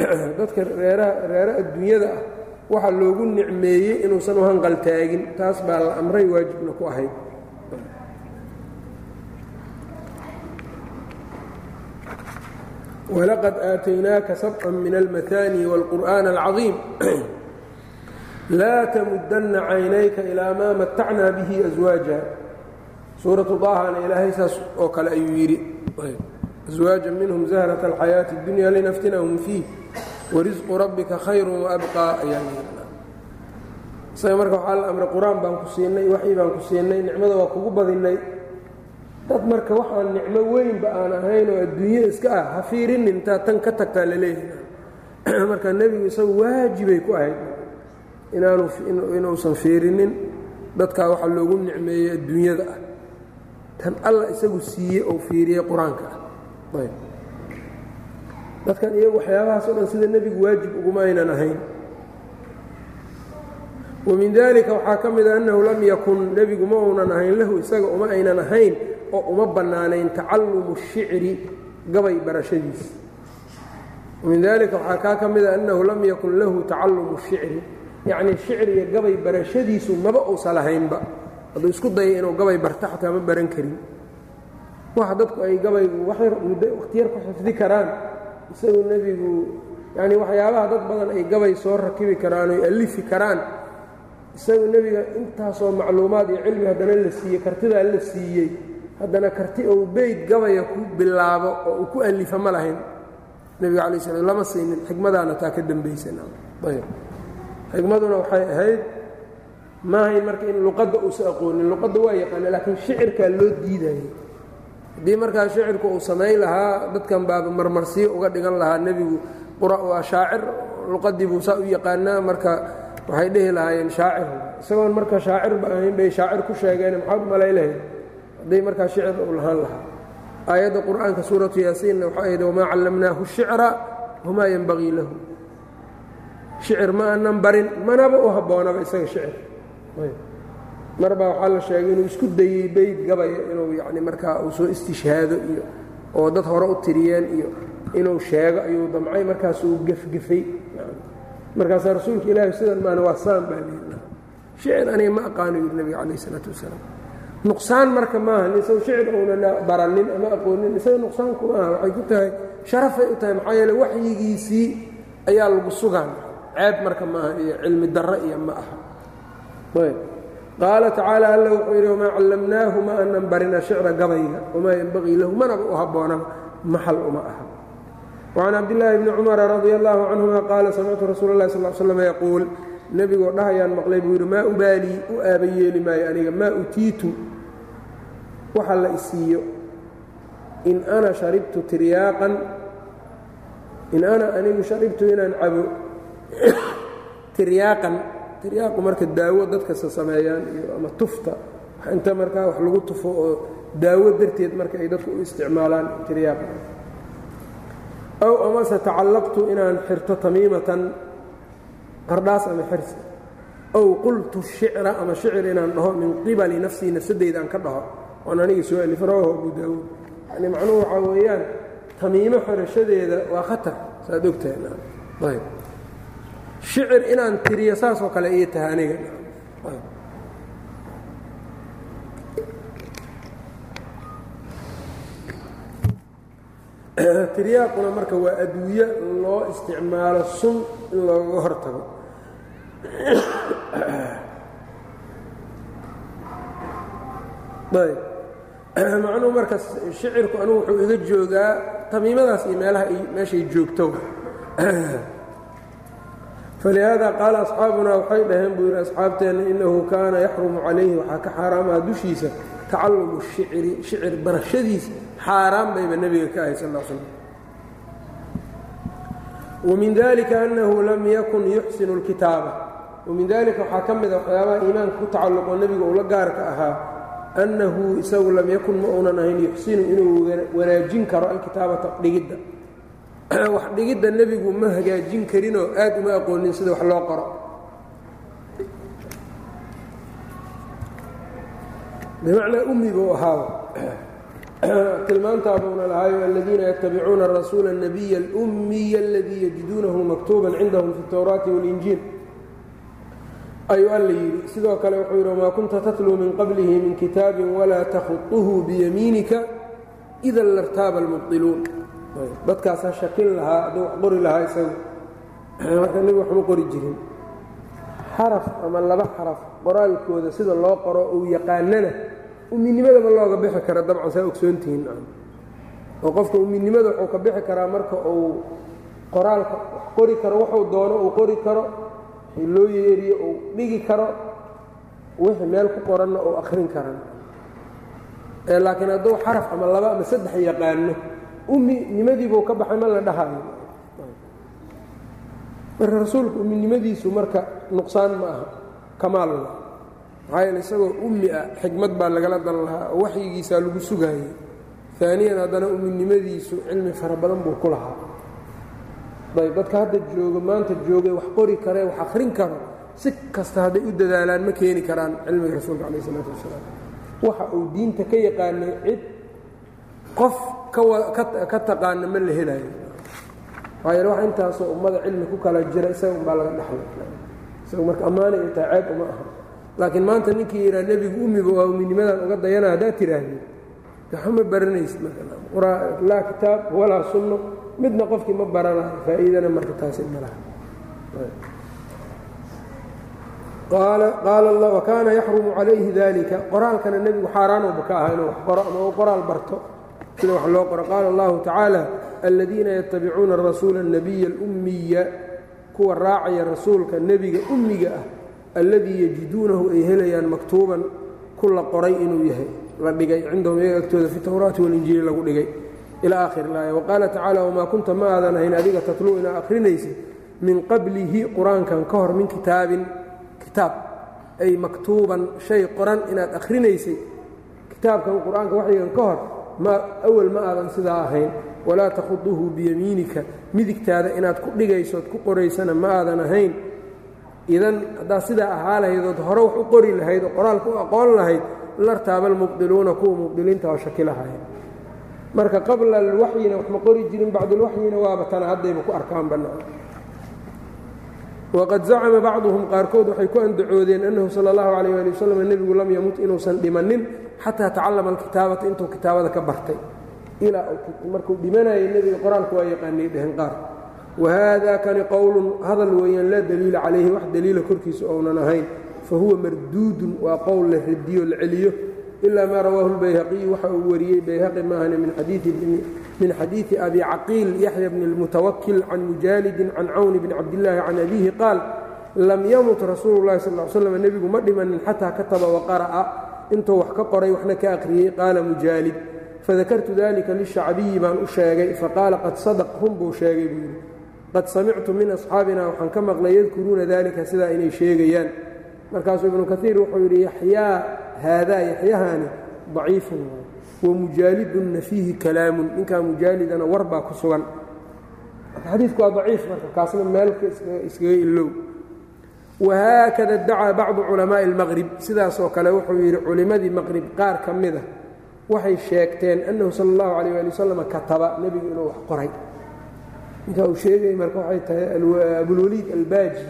<clears throat> Dadka reere adduunyada ah waxa loogu nicmeeyey inuusan u hanqaltaagin taas baa la amray waajibna ku ahayd. Walaqad aataynaaka sabcan min almahaani wاlqur'aan alcaظiim <clears throat> laa tamudanna caynayka ilaa maa matacnaa bihi aswaaja suuratu daahana ilaahay saas oo kale ayuu yidhi aswaaja minhum zahrata alxayaati اdunya linaftinahum fiih warisqu rabbika khayru waabqaa ayaa isaga marka waxaa la amray qur'aan baan ku siinay waxii baan ku siinay nicmada waa kugu badinnay dad marka waxaan nicmo weynba aan ahayn oo adduunyo iska ah ha intaa tan ka tagtaa la leeyahay marka nebigu isagu waajibay ku ahayd inuusan fiirinin dadkaa waxa loogu nicmeeyey adduunyada ah. Tan alla isagu siiyey oo fiiriyey qur'aanka. Ah dadkan iyagu waxyaabahaasoo dhan sida nebigu waajib uguma aynan ahayn. Wamin dalika waxaa ka mida ah annahu lam yakun nebigu ma uunan ahayn lahu isaga uma aynan ahayn oo uma bannaanayn tacalumu shicri gabay barashadiisa wamin dalika waxaa kaa ka mida ah annahu lam yakun lahu tacalumu shicri yacnii shicriga gabay barashadiisu maba uusa lahaynba. Hadduu isku daya inuu gabay barta xataa ma baran karin. Waxa dadku ay gabaygu wakhtiyar ku xifdi karaan. Isagu nebigu yacnii waxyaabaha dad badan ay gabay soo rakibi karaan oy alifi karaan. Isagu nebiga intaasoo macluumaad iyo cilmi haddana la siiyey kartidaa la siiyey. Haddana karti ou beyd gabaya ku bilaabo oo uu ku alifa ma lahayn. Nebiga cala slam lama siinin xikmadaana taa ka dambaysanayb xikmaduna waxay ahayd maahayn marka in luqadda uusa aqoonin. Luqadda waa yaqaana laakiin shicirkaa loo diidayay haddii markaa shicirku uu samayn lahaa dadkan baaba marmarsiyo uga dhigan lahaa nebigu waa shaacir. Luqadii buu saa u yaqaanaa marka waxay dhihi lahaayeen shaacir. Isagoon marka shaacirba ahayn bay shaacir ku sheegeen maxaad malay lahayd? Hadday markaa shicir uu lahaan lahaa. Aayadda qur'aanka suuratu yaasiinna waxay ahayd wamaa callamnaahu shicra wamaa yenbagii lahu shicir ma aanan barin manaba u habboonaba isaga shicir. Mar waxaa la sheegay inuu isku dayey beyd gabaya inuu yacni markaa uu soo istishhaado iyo oo dad hore u tiriyeen iyo inuu sheego ayuu damcay markaasuu gefgefay. Markaasaa rasuulka ilaahi sidan maana waa saan baa leeyi shicir aniga ma aqaano yidhi nebiga calayh isalaatu wasalaam. Nuqsaan marka maaha isagu shicir uunan baranin ama aqoonin isaga nuqsaanku maaha waxay ku tahay sharafay u tahay maxaa yeele waxyigiisii ayaa lagu sugaan ceeb marka maaha iyo cilmi darro iyo ma aha. Qaala tacaala alla wuxuu yidhi wamaa callamnaahu ma anan barina shicra gabayga wamaa yenbagii lahu manaba u habboonaba maxal uma aha. Wacan cabdillaahi bni cumara radia allaahu canhuma qaala samictu rasuula اllahi sal slam yaquul nebigoo dhahayaan maqlay buu yidhi maa ubaalii u aaba yeeli maayo aniga maa utiitu? Waxa la isiiyo in ana sharibtu tiryaaqan in ana anigu sharibtu inaan cabo <coughs> tiryaaqan tiryaaqu marka daawo dadkasta sameeyaan iyo ama tufta inta markaa wax lagu tufo oo daawo darteed marka ay dadku u isticmaalaan tiryaaqa aw amase tacallaqtu inaan xirto tamiimatan qardhaas ama xirsi ow qultu shicra ama shicir inaan dhaho min qibali nafsii nafsadeyda ka dhaho oon anigii soo alif rawahu abu daawuud. Yani macnuhu waxaa weeyaan tamiimo xorashadeeda waa khatar saad ogtahay shicir inaan tiriyo saasoo kale ii tahay aniga. <clears throat> Tiryaaquna marka waa adwiye loo isticmaalo sun in looga hortago. <clears throat> Ayb. <clears throat> Macnuhu marka shicirku anugu wuxuu iga joogaa tamiimadaas iyo meelaha meeshay joogto falihaada qaala asxaabunaa waxay dhaheen buu yidhi asxaabteenna innahu kaana yaxrumu calayhi waxaa ka xaaraamaha dushiisa tacalumu shicri shicir barashadiisa xaaraan bayba nebiga ka ahay sal slam wamin dalika annahu lam yakun yuxsinu اlkitaaba wamin dalika waxaa ka mida waxyaabaha iimaanka ku tacalluqoo nebiga uu la gaarka ahaa annahu isagu lam yakun ma uunan ahayn yuxsinu inuu wanaajin karo alkitaabata dhigidda <clears throat> wax dhigidda nebigu ma hagaajin karinoo aad uma aqoonin sida wax loo qoro bimacnaa ummi buu ahaaba <clears throat> tilmaantaabuuna lahaayo aladiina yatabicuuna rasuula الnabiya اlأmiya aladii yajiduunahu maktuuban cindahum fi اtowraati wاlinjiil ayuu alla yidhi sidoo kale wuxuu yidhi wmaa kunta tatluu min qablihi min kitaabin walaa takhuطuhu biyamiinika ida lartaaba اlmubطiluun dadkaasaa shakin lahaa hadduu wax qori lahaa isagu. Marka nebi waxma qori jirin. Xaraf ama laba xaraf qoraalkooda sida loo qoro uu yaqaanana umminimadaba looga bixi kara dabcan saa ogsoontihiin oo qofka umminimada wuxuu ka bixi karaa marka uu qoraalka qori karo waxuu doono uu qori karo loo yeeriyo uu dhigi karo wixii meel ku qoranna uu akhrin karan laakiin hadduu xaraf ama laba ama saddex yaqaano umminimadiibuu ka baxay ma la dhahayo. Marka rasuulku umminimadiisu marka nuqsaan ma aha kamaal maxaa yeele isagoo ummi ah xikmad baa lagala dan lahaa oo waxyigiisaa lagu sugaayey aaniyan haddana umminimadiisu cilmi fara badan buu ku lahaa. Ayb dadka hadda joogo maanta joogay wax qori karee wax akhrin karo si kasta hadday u dadaalaan ma keeni karaan cilmiga rasuulka calayh isalaatu wasalaam waxa uu diinta ka yaqaanay cid qof ka taqaana ma la helayo. Maxaa yeele wax intaasoo ummada cilmi ku kala jira isaga umbaa laga dhexlay marka ammaanay u tahay ceeb uma aha. Laakiin maanta ninkii yidhaa nebigu umiba waa uminimadan uga dayana haddaad tiraahdeed waxma baranaysid laa kitaab walaa sunno midna qofkii ma baranayo faa'iidana marka taasi ma laha. Qaala wakaana yaxrumu calayhi dalika qoraalkana nebigu xaaraanooba ka aha inuu wax qoro ama uu qoraal barto sida wax loo qoro. Qaala allahu tacaala aladiina yatabicuuna rasuula اnabiya اlummiya kuwa raacaya rasuulka nebiga ummiga ah alladii yajiduunahu ay helayaan maktuuban ku la qoray inuu yahay. La dhigay cindahum iyaga agtooda fi tawraati walinjiili lagu dhigay. Ilaa akhir laaya waqaala tacaala wamaa kunta ma aadan ahayn adiga tatluu inaa akhrinaysid min qablihi qur'aankan ka hor min kitaabin kitaab ay maktuuban shay qoran inaad akhrinaysay kitaabkan qur'aanka waxyigan ka hor awal ma aadan sidaa ahayn walaa takhuduhu biyamiinika midigtaada inaad ku dhigaysood ku qoraysana ma aadan ahayn. Idan haddaad sidaa ahaa lahaydood hore wax u qori lahayd oo qoraalka u aqoon lahayd lartaaba almubdiluuna kuwa mubdiliinta oo shaki lahayn. Marka qabla alwaxyina wax ma qori jirin bacdulwaxyina waaba tana haddayba ku arkaan bannaan waqad zacama bacduhum qaarkood waxay ku andacoodeen annahu sala allahu calayh ali wasalam nebigu lam yamut inuusan dhimannin xataa tacallama alkitaabata intuu kitaabada ka bartay. Ilaa markuu dhimanayay nebiga qoraalka waa yaqaanay dhehen qaar. Wahada kani qowlun hadal weeyaan laa daliila calayhi wax daliila korkiisa ounan ahayn. Fahuwa marduudun waa qowl la radiyo la celiyo. Ilaa maa rawaahu lbayhaqiyu waxa uu wariyey bayhaqi maahane min xadiidi abi caqiil yaxya bni اlmutawakil can mujaalidin can cawni bni cabdillaahi can abiihi qaal lam yamut rasuulu llahi sal slam nebigu ma dhimanin xataa kataba intuu wax ka qoray waxna ka akhriyey qaala mujaalid fadakartu dalika lishacbiyi baan u sheegay. Faqaala qad sadaq run buu sheegay buu yidhi. Qad samictu min asxaabina waxaan ka maqlay yadkuruuna dalika sidaa inay sheegayaan. Markaasuu ibnu kaiir wuxuu yidhi yaxyaa haadaa yaxyahaani daciifun wa mujaalidunna fiihi kalaamun. Ninkaa mujaalidana war ku sugan. Xadiidku waa daciif marka kaasna meelka iskaga ilow wahaakada dacaa bacdu culamaa'i اlmaqrib sidaasoo kale wuxuu yidhi culimmadii maqrib qaar ka mida waxay sheegteen annahu sala اllahu calayh ali wasalam kataba nebigu inuu wax qoray ninkaa uu sheegay marka waxay tahay abulwaliid albaaji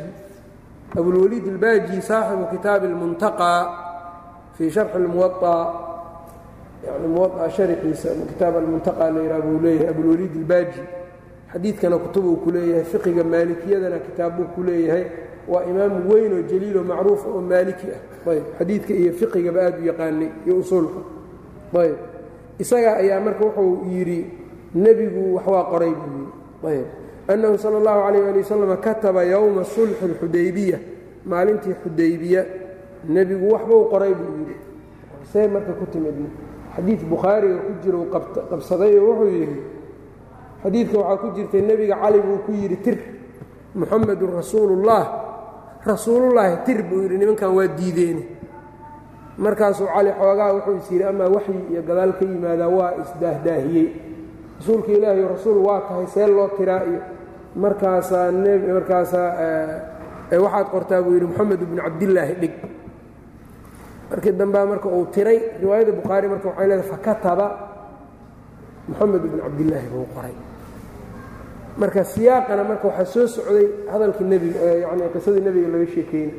abulwaliid albaaji saaxibu kitaabi اlmuntaqaa fii sharxi اlmuwaطa yani muwaطa sharxiisa kitaab almuntaqa la yidhaha buu leeyahay abulwaliid albaaji xadiidkana kutubuu ku leeyahay fiqiga maalikiyadana kitaabbuu ku leeyahay waa imaam weyn oo jaliiloo macruufa oo maaliki ah. Ayb xadiidka iyo fiqigaba aad u yaqaanay iyo usuulka. Ayb isaga ayaa marka wuxuu yidhi nebigu wax waa qoray buu yidhi. Ayb annahu sala اllahu calayh ali wasalam kataba yowma sulxi اlxudaybiya maalintii xudaybiya nebigu waxbuu qoray buu yidhi. See marka ku timidna. Xadiid bukhaariga ku jira uu qabsaday oo wuxuu yidhi xadiidka waxaa ku jirtay nebiga cali buu ku yidhi tir muxamedun rasuuluullah rasuulullaahi tir buu yidhi nimankan waa diideene markaasuu cali xoogaa wuxuu is yidhi amaa waxyi iyo gadaal ka yimaadaa waa isdaahdaahiyey rasuulka ilaahiyo rasuul waa tahay see loo tiraa iyo markaasaa markaasaa waxaad qortaa buu yidhi moxamed ibnu cabdillaahi dhig. Markii dambea marka uu tiray riwaayadda bukhaari marka waxay leedahay fakataba moxamed ibnu cabdillaahi buu qoray marka siyaaqana marka waxaa soo socday hadalkii nebiga yani qisadii nebiga laga sheekeynay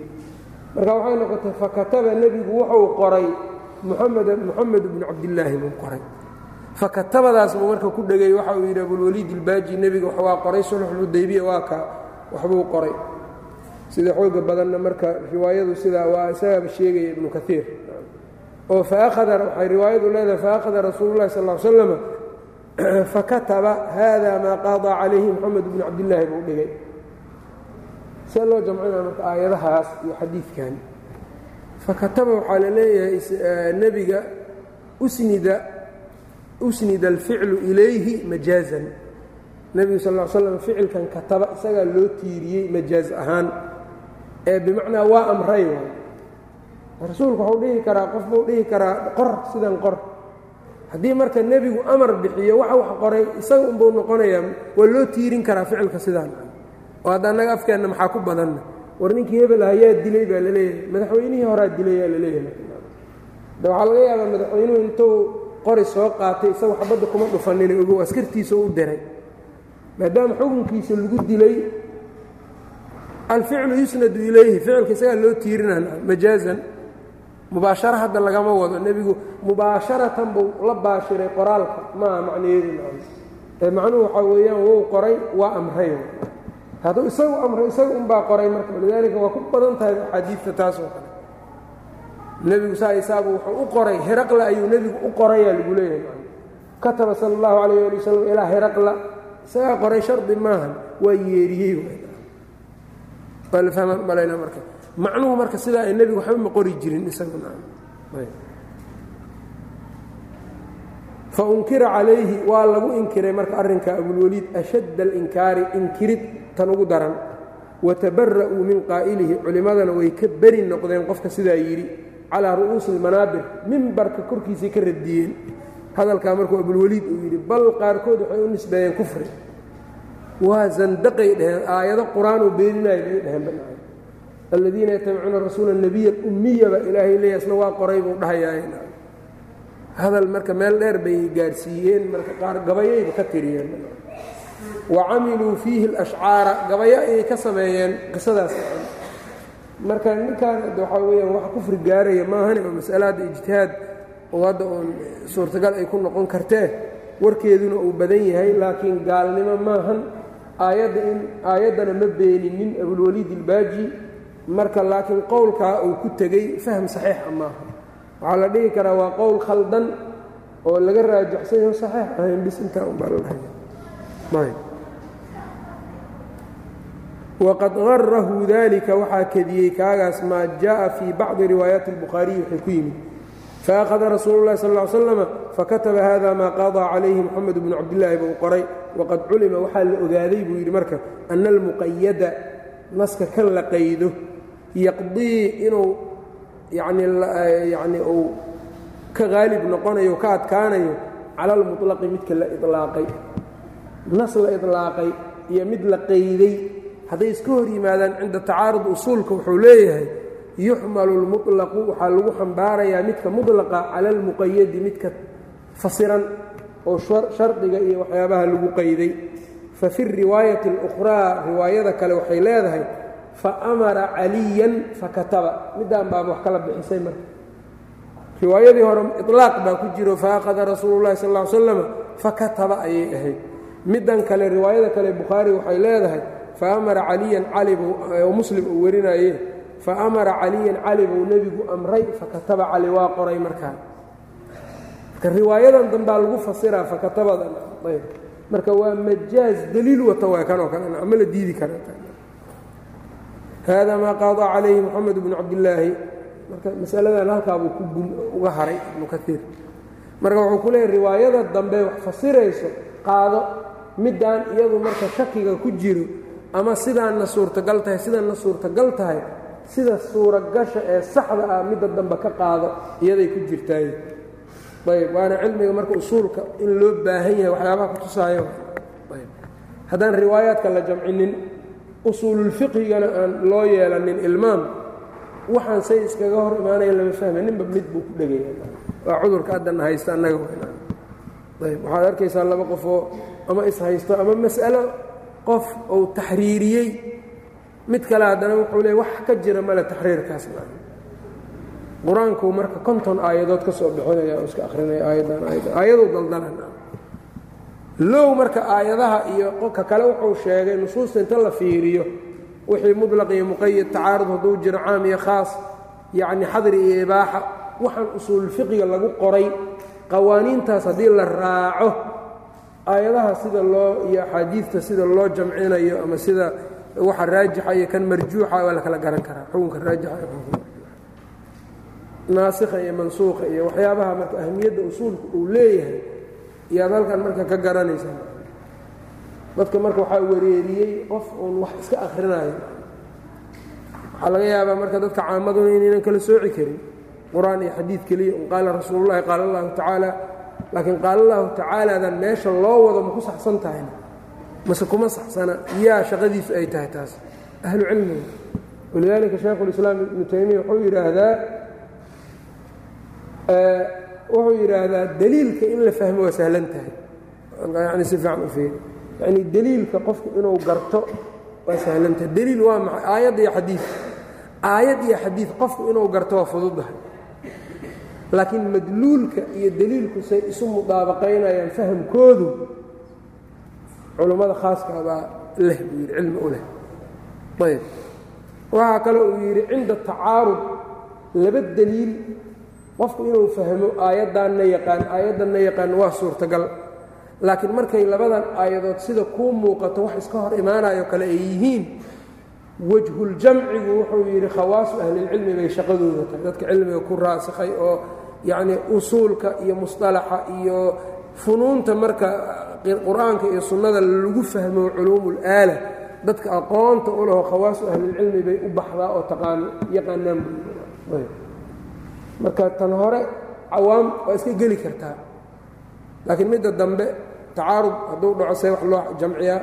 marka waxay noqotay fakataba nebigu wuxuu qoray muxamed moxamed ibnu cabdillaahi buu qoray. Fakatabadaas buu marka ku dhegay waxa uu yidhi abulwaliid ilbaaji nebiga waa qoray sulxulxudaybiya waa ka waxbuu qoray. Sida xooga badanna marka riwaayadu sidaa waa isagaaba sheegaya ibnu kaiir oo faahada waxay riwaayadu leedahay faakhada rasuulu llahi sal l slama <clears throat> fakataba hada maa qaadaa calayhi moxamed bnu cabdillaahi buu dhigay. See loo jamcinaa marka aayadahaas iyo xadiidkan. Fakataba waxaa la leeyahay nebiga usnida usnida alficlu ilayhi majaazan nebigu sal l slam ficilkan kataba isagaa loo tiiriyey majaaz ahaan. Ee bimacnaa waa amray rasuulku waxuu dhihi karaa qof buu dhihi karaa qor sidan qor haddii marka nebigu amar bixiyo waxa wax qoray isaga unbuu noqonayaa waa loo tiirin karaa ficilka sidaan oo hadda annaga afkeenna maxaa ku badanna? War ninkii hebel ayaa dilay baa la leeyahay madaxweynihii horaa dilayaa la leeyahay de waxaa laga yaabaa madaxweynuhu intuu qori soo qaatay isaga xabadda kuma dhufanina ogow askartiisa u diray. Maadaama xukunkiisa lagu dilay alficlu yusnadu ilayhi ficilka isagaa loo tiirinaa majaazan mubaasharo hadda lagama wado. Nebigu mubaasharatan buu la baashiray qoraalka. Maaha macnaheedu ee macnuhu waxaa weeyaan wou qoray waa amray. Hadduu isagu amray isaga unbaa qoray marka. Walidaalika waa ku badan tahay axaadiidta taas kale. Nebigu saa isaabu wuxuu u qoray heraqla ayuu nebigu u qorayaa lagu leeyahay. Kataba sala allahu calayh ali wasalam ilaa heraqla isagaa qoray shardi maahan waa yeeriyey. Fahmaan malayna marka macnuhu marka sidaa ay nebigu waxba ma qori jirin fa unkira calayhi waa lagu inkiray marka arrinka abulwaliid ashadda alinkaari inkirid tan ugu daran. Watabara'uu min qaa'ilihi culimmadana way ka beri noqdeen qofka sidaa yidhi calaa ru'uusi almanaabir mimbarka korkiisay ka radiyeen. Hadalkaa markuu abulwaliid uu yidhi bal qaarkood waxay u nisbeeyeen kufri. Waa zandaqay dheheen aayado qur'aanoo beeninayo bay dheheen aladiina yatabicuuna rasuula nebiya ummiyaba ilaahay leeya isna waa qoray buu dhahayaay hadal marka meel dheer bay gaadhsiiyeen marka qaar gabayayba ka tiriyeen. Wa camiluu fiihi alashcaara gabayo ayay ka sameeyeen qisadaas. Marka ninkaan waxaa weyaan wax kufri gaaraya maahani oo mas'alaadda ijtihaad oo hadda uun suurtagal ay ku noqon kartee warkeeduna uu badan yahay laakiin gaalnimo maahan. Aayadda in aayaddana ma beeninin abulwaliid ilbaaji marka laakiin qowlkaa uu ku tegey fahm saxiixa maaha waxaa la dhihi karaa waa qowl khaldan oo laga raajaxsanyaho saxiix ahayn bis intaa unbaa la dhahay waqad garahu dalika waxaa kediyey kaagaas maa jaءa fii bacdi riwaayaati اlbukhaariyi waxay ku yimid faأkhada rasuulu اlahi sal ا ly slama fakataba hada maa qaضىa calayhi moxamed bnu cabdillaahi buu qoray waqad culima waxaa la ogaaday buu yidhi marka ana almuqayada naska kan la qaydo yaqdii inuu yani uu ka haalib noqonayo ka adkaanayo cala almuطlaqi midka la iطlaaqay nas la iطlaaqay iyo mid la qayday hadday iska hor yimaadaan cinda tacaarud usuulka wuxuu leeyahay yuxmalu اlmuطlaqu waxaa lagu xambaarayaa midka muطlaqa cala almuqayadi midka fasiran oo shardiga iyo waxyaabaha lagu qayday fafi riwaayati اlukhraa riwaayada kale waxay leedahay faamara caliyan fakataba midaan baaba wax kala bixisay marka. Riwaayadii hore ilaaq baa ku jiro faaqada rasuulu llahi sal l slam fakataba ayay ahayd. Middan kale riwaayada kale bukhaari waxay leedahay faamara caliyan cali oo muslim uu warinaye faamara caliyan cali buu nebigu amray fakataba cali waa qoray markaa marka riwaayadan dambaa lagu fasiraa fakatabadan ayb marka waa majaaz daliil wata waa kanoo kale ama la diidi kara hada maa qaada calayhi moxamed bnu cabdillaahi marka masaladan halkaabuu uga haray ibnu kaiir marka wuxuu ku riwaayada dambe wax fasirayso qaado middaan iyadu marka shakiga ku jiro ama sidaanna suurtagal tahay sidaanna suurtagal tahay sida suuragasha ee saxda ah midda dambe ka qaado iyaday ku jirtaay ayb waana cilmiga marka usuulka in loo baahan yahay waxyaabaha ku tusaayo haddaan riwaayaadka la jamcinin usuululfiqhigana aan loo yeelanin ilmaam waxaan say iskaga hor imaanaya lama fahmay ninba mid buu ku dhegaya waa cudurka haddana haysta annaga ayb waxaad arkaysaa laba qofoo ama ishaysto ama mas'alo qof uu taxriiriyey mid kale haddana wuxuu leey wax ka jira male taxriirkaas qur'aanku marka konton aayadood ka soo bixinaya iska akhrinaya aayaddan aayaddan aayaduu daldalan low marka aayadaha iyo ka kale wuxuu sheegay nusuusta inta la fiiriyo wixii mudlaq iyo muqayad tacaarud hadduu jiro caam iyo khaas yacni xadri iyo ibaaxa waxaan usuulfiqiga lagu qoray qawaaniintaas haddii la raaco. Aayadaha sida loo iyo axaadiidta sida loo jamcinayo ama sida waxa raajixa iyo kan marjuuxa waa la kala garan karaa xukunka raajixa iyo xukunka naasikha iyo mansuukha iyo waxyaabaha marka ahmiyadda usuulka uu leeyahay iyaad halkan marka ka garanaysaa dadka marka waxaa wareeriyey qof uun wax iska akhrinayo. Waxaa laga yaabaa marka dadka caamaduna inaynan kala sooci karin. Qur'aan iyo xadiid keliya un qaala rasuulullahi qaala allahu tacaala. Laakiin qaala allahu tacaaladan meesha loo wado ma ku saxsan tahayna mase kuma saxsana? Yaa shaqadiisu ay tahay taas. Ahlu cilmiga walidaalika shaekhulislaam ibnu taymiya wuxuu yidhaahdaa wuxuu yidhaahdaa deliilka in la fahmo waa sahlan tahay. Yani si fiican u fiiri. Yani deliilka qofku inuu garto waa sahlan tahay. Deliil waa maxay? Aayad iyo xadiid. Aayad iyo xadiid qofku inuu garto waa fududahay laakiin madluulka iyo deliilku say isu mudaabaqaynayaan fahamkoodu culummada khaaska baa leh buu yidhi cilmi u leh. Ayb. Waxaa kale uu yidhi cinda tacaarud laba deliil qofku inuu fahmo aayaddaanna yaqaan aayaddanna yaqaan waa suurtagal. Laakiin markay labadan aayadood sida kuu muuqato wax iska hor imaanayo kale ay yihiin wajhuljamcigu wuxuu yidhi khawaasu ahlilcilmi bay shaqadooda tahay. Dadka cilmiga ku raasikhay oo yacnii usuulka iyo musطalaxa iyo funuunta marka qur'aanka iyo sunnada lagu fahmo culuumulaala dadka aqoonta u laho khawaasu ahlilcilmi bay u baxdaa oo taqaan yaqaanaan marka tan hore cawaam waa iska geli kartaa laakiin midda dambe tacaarud hadduu dhaco see wax loo jamciyaa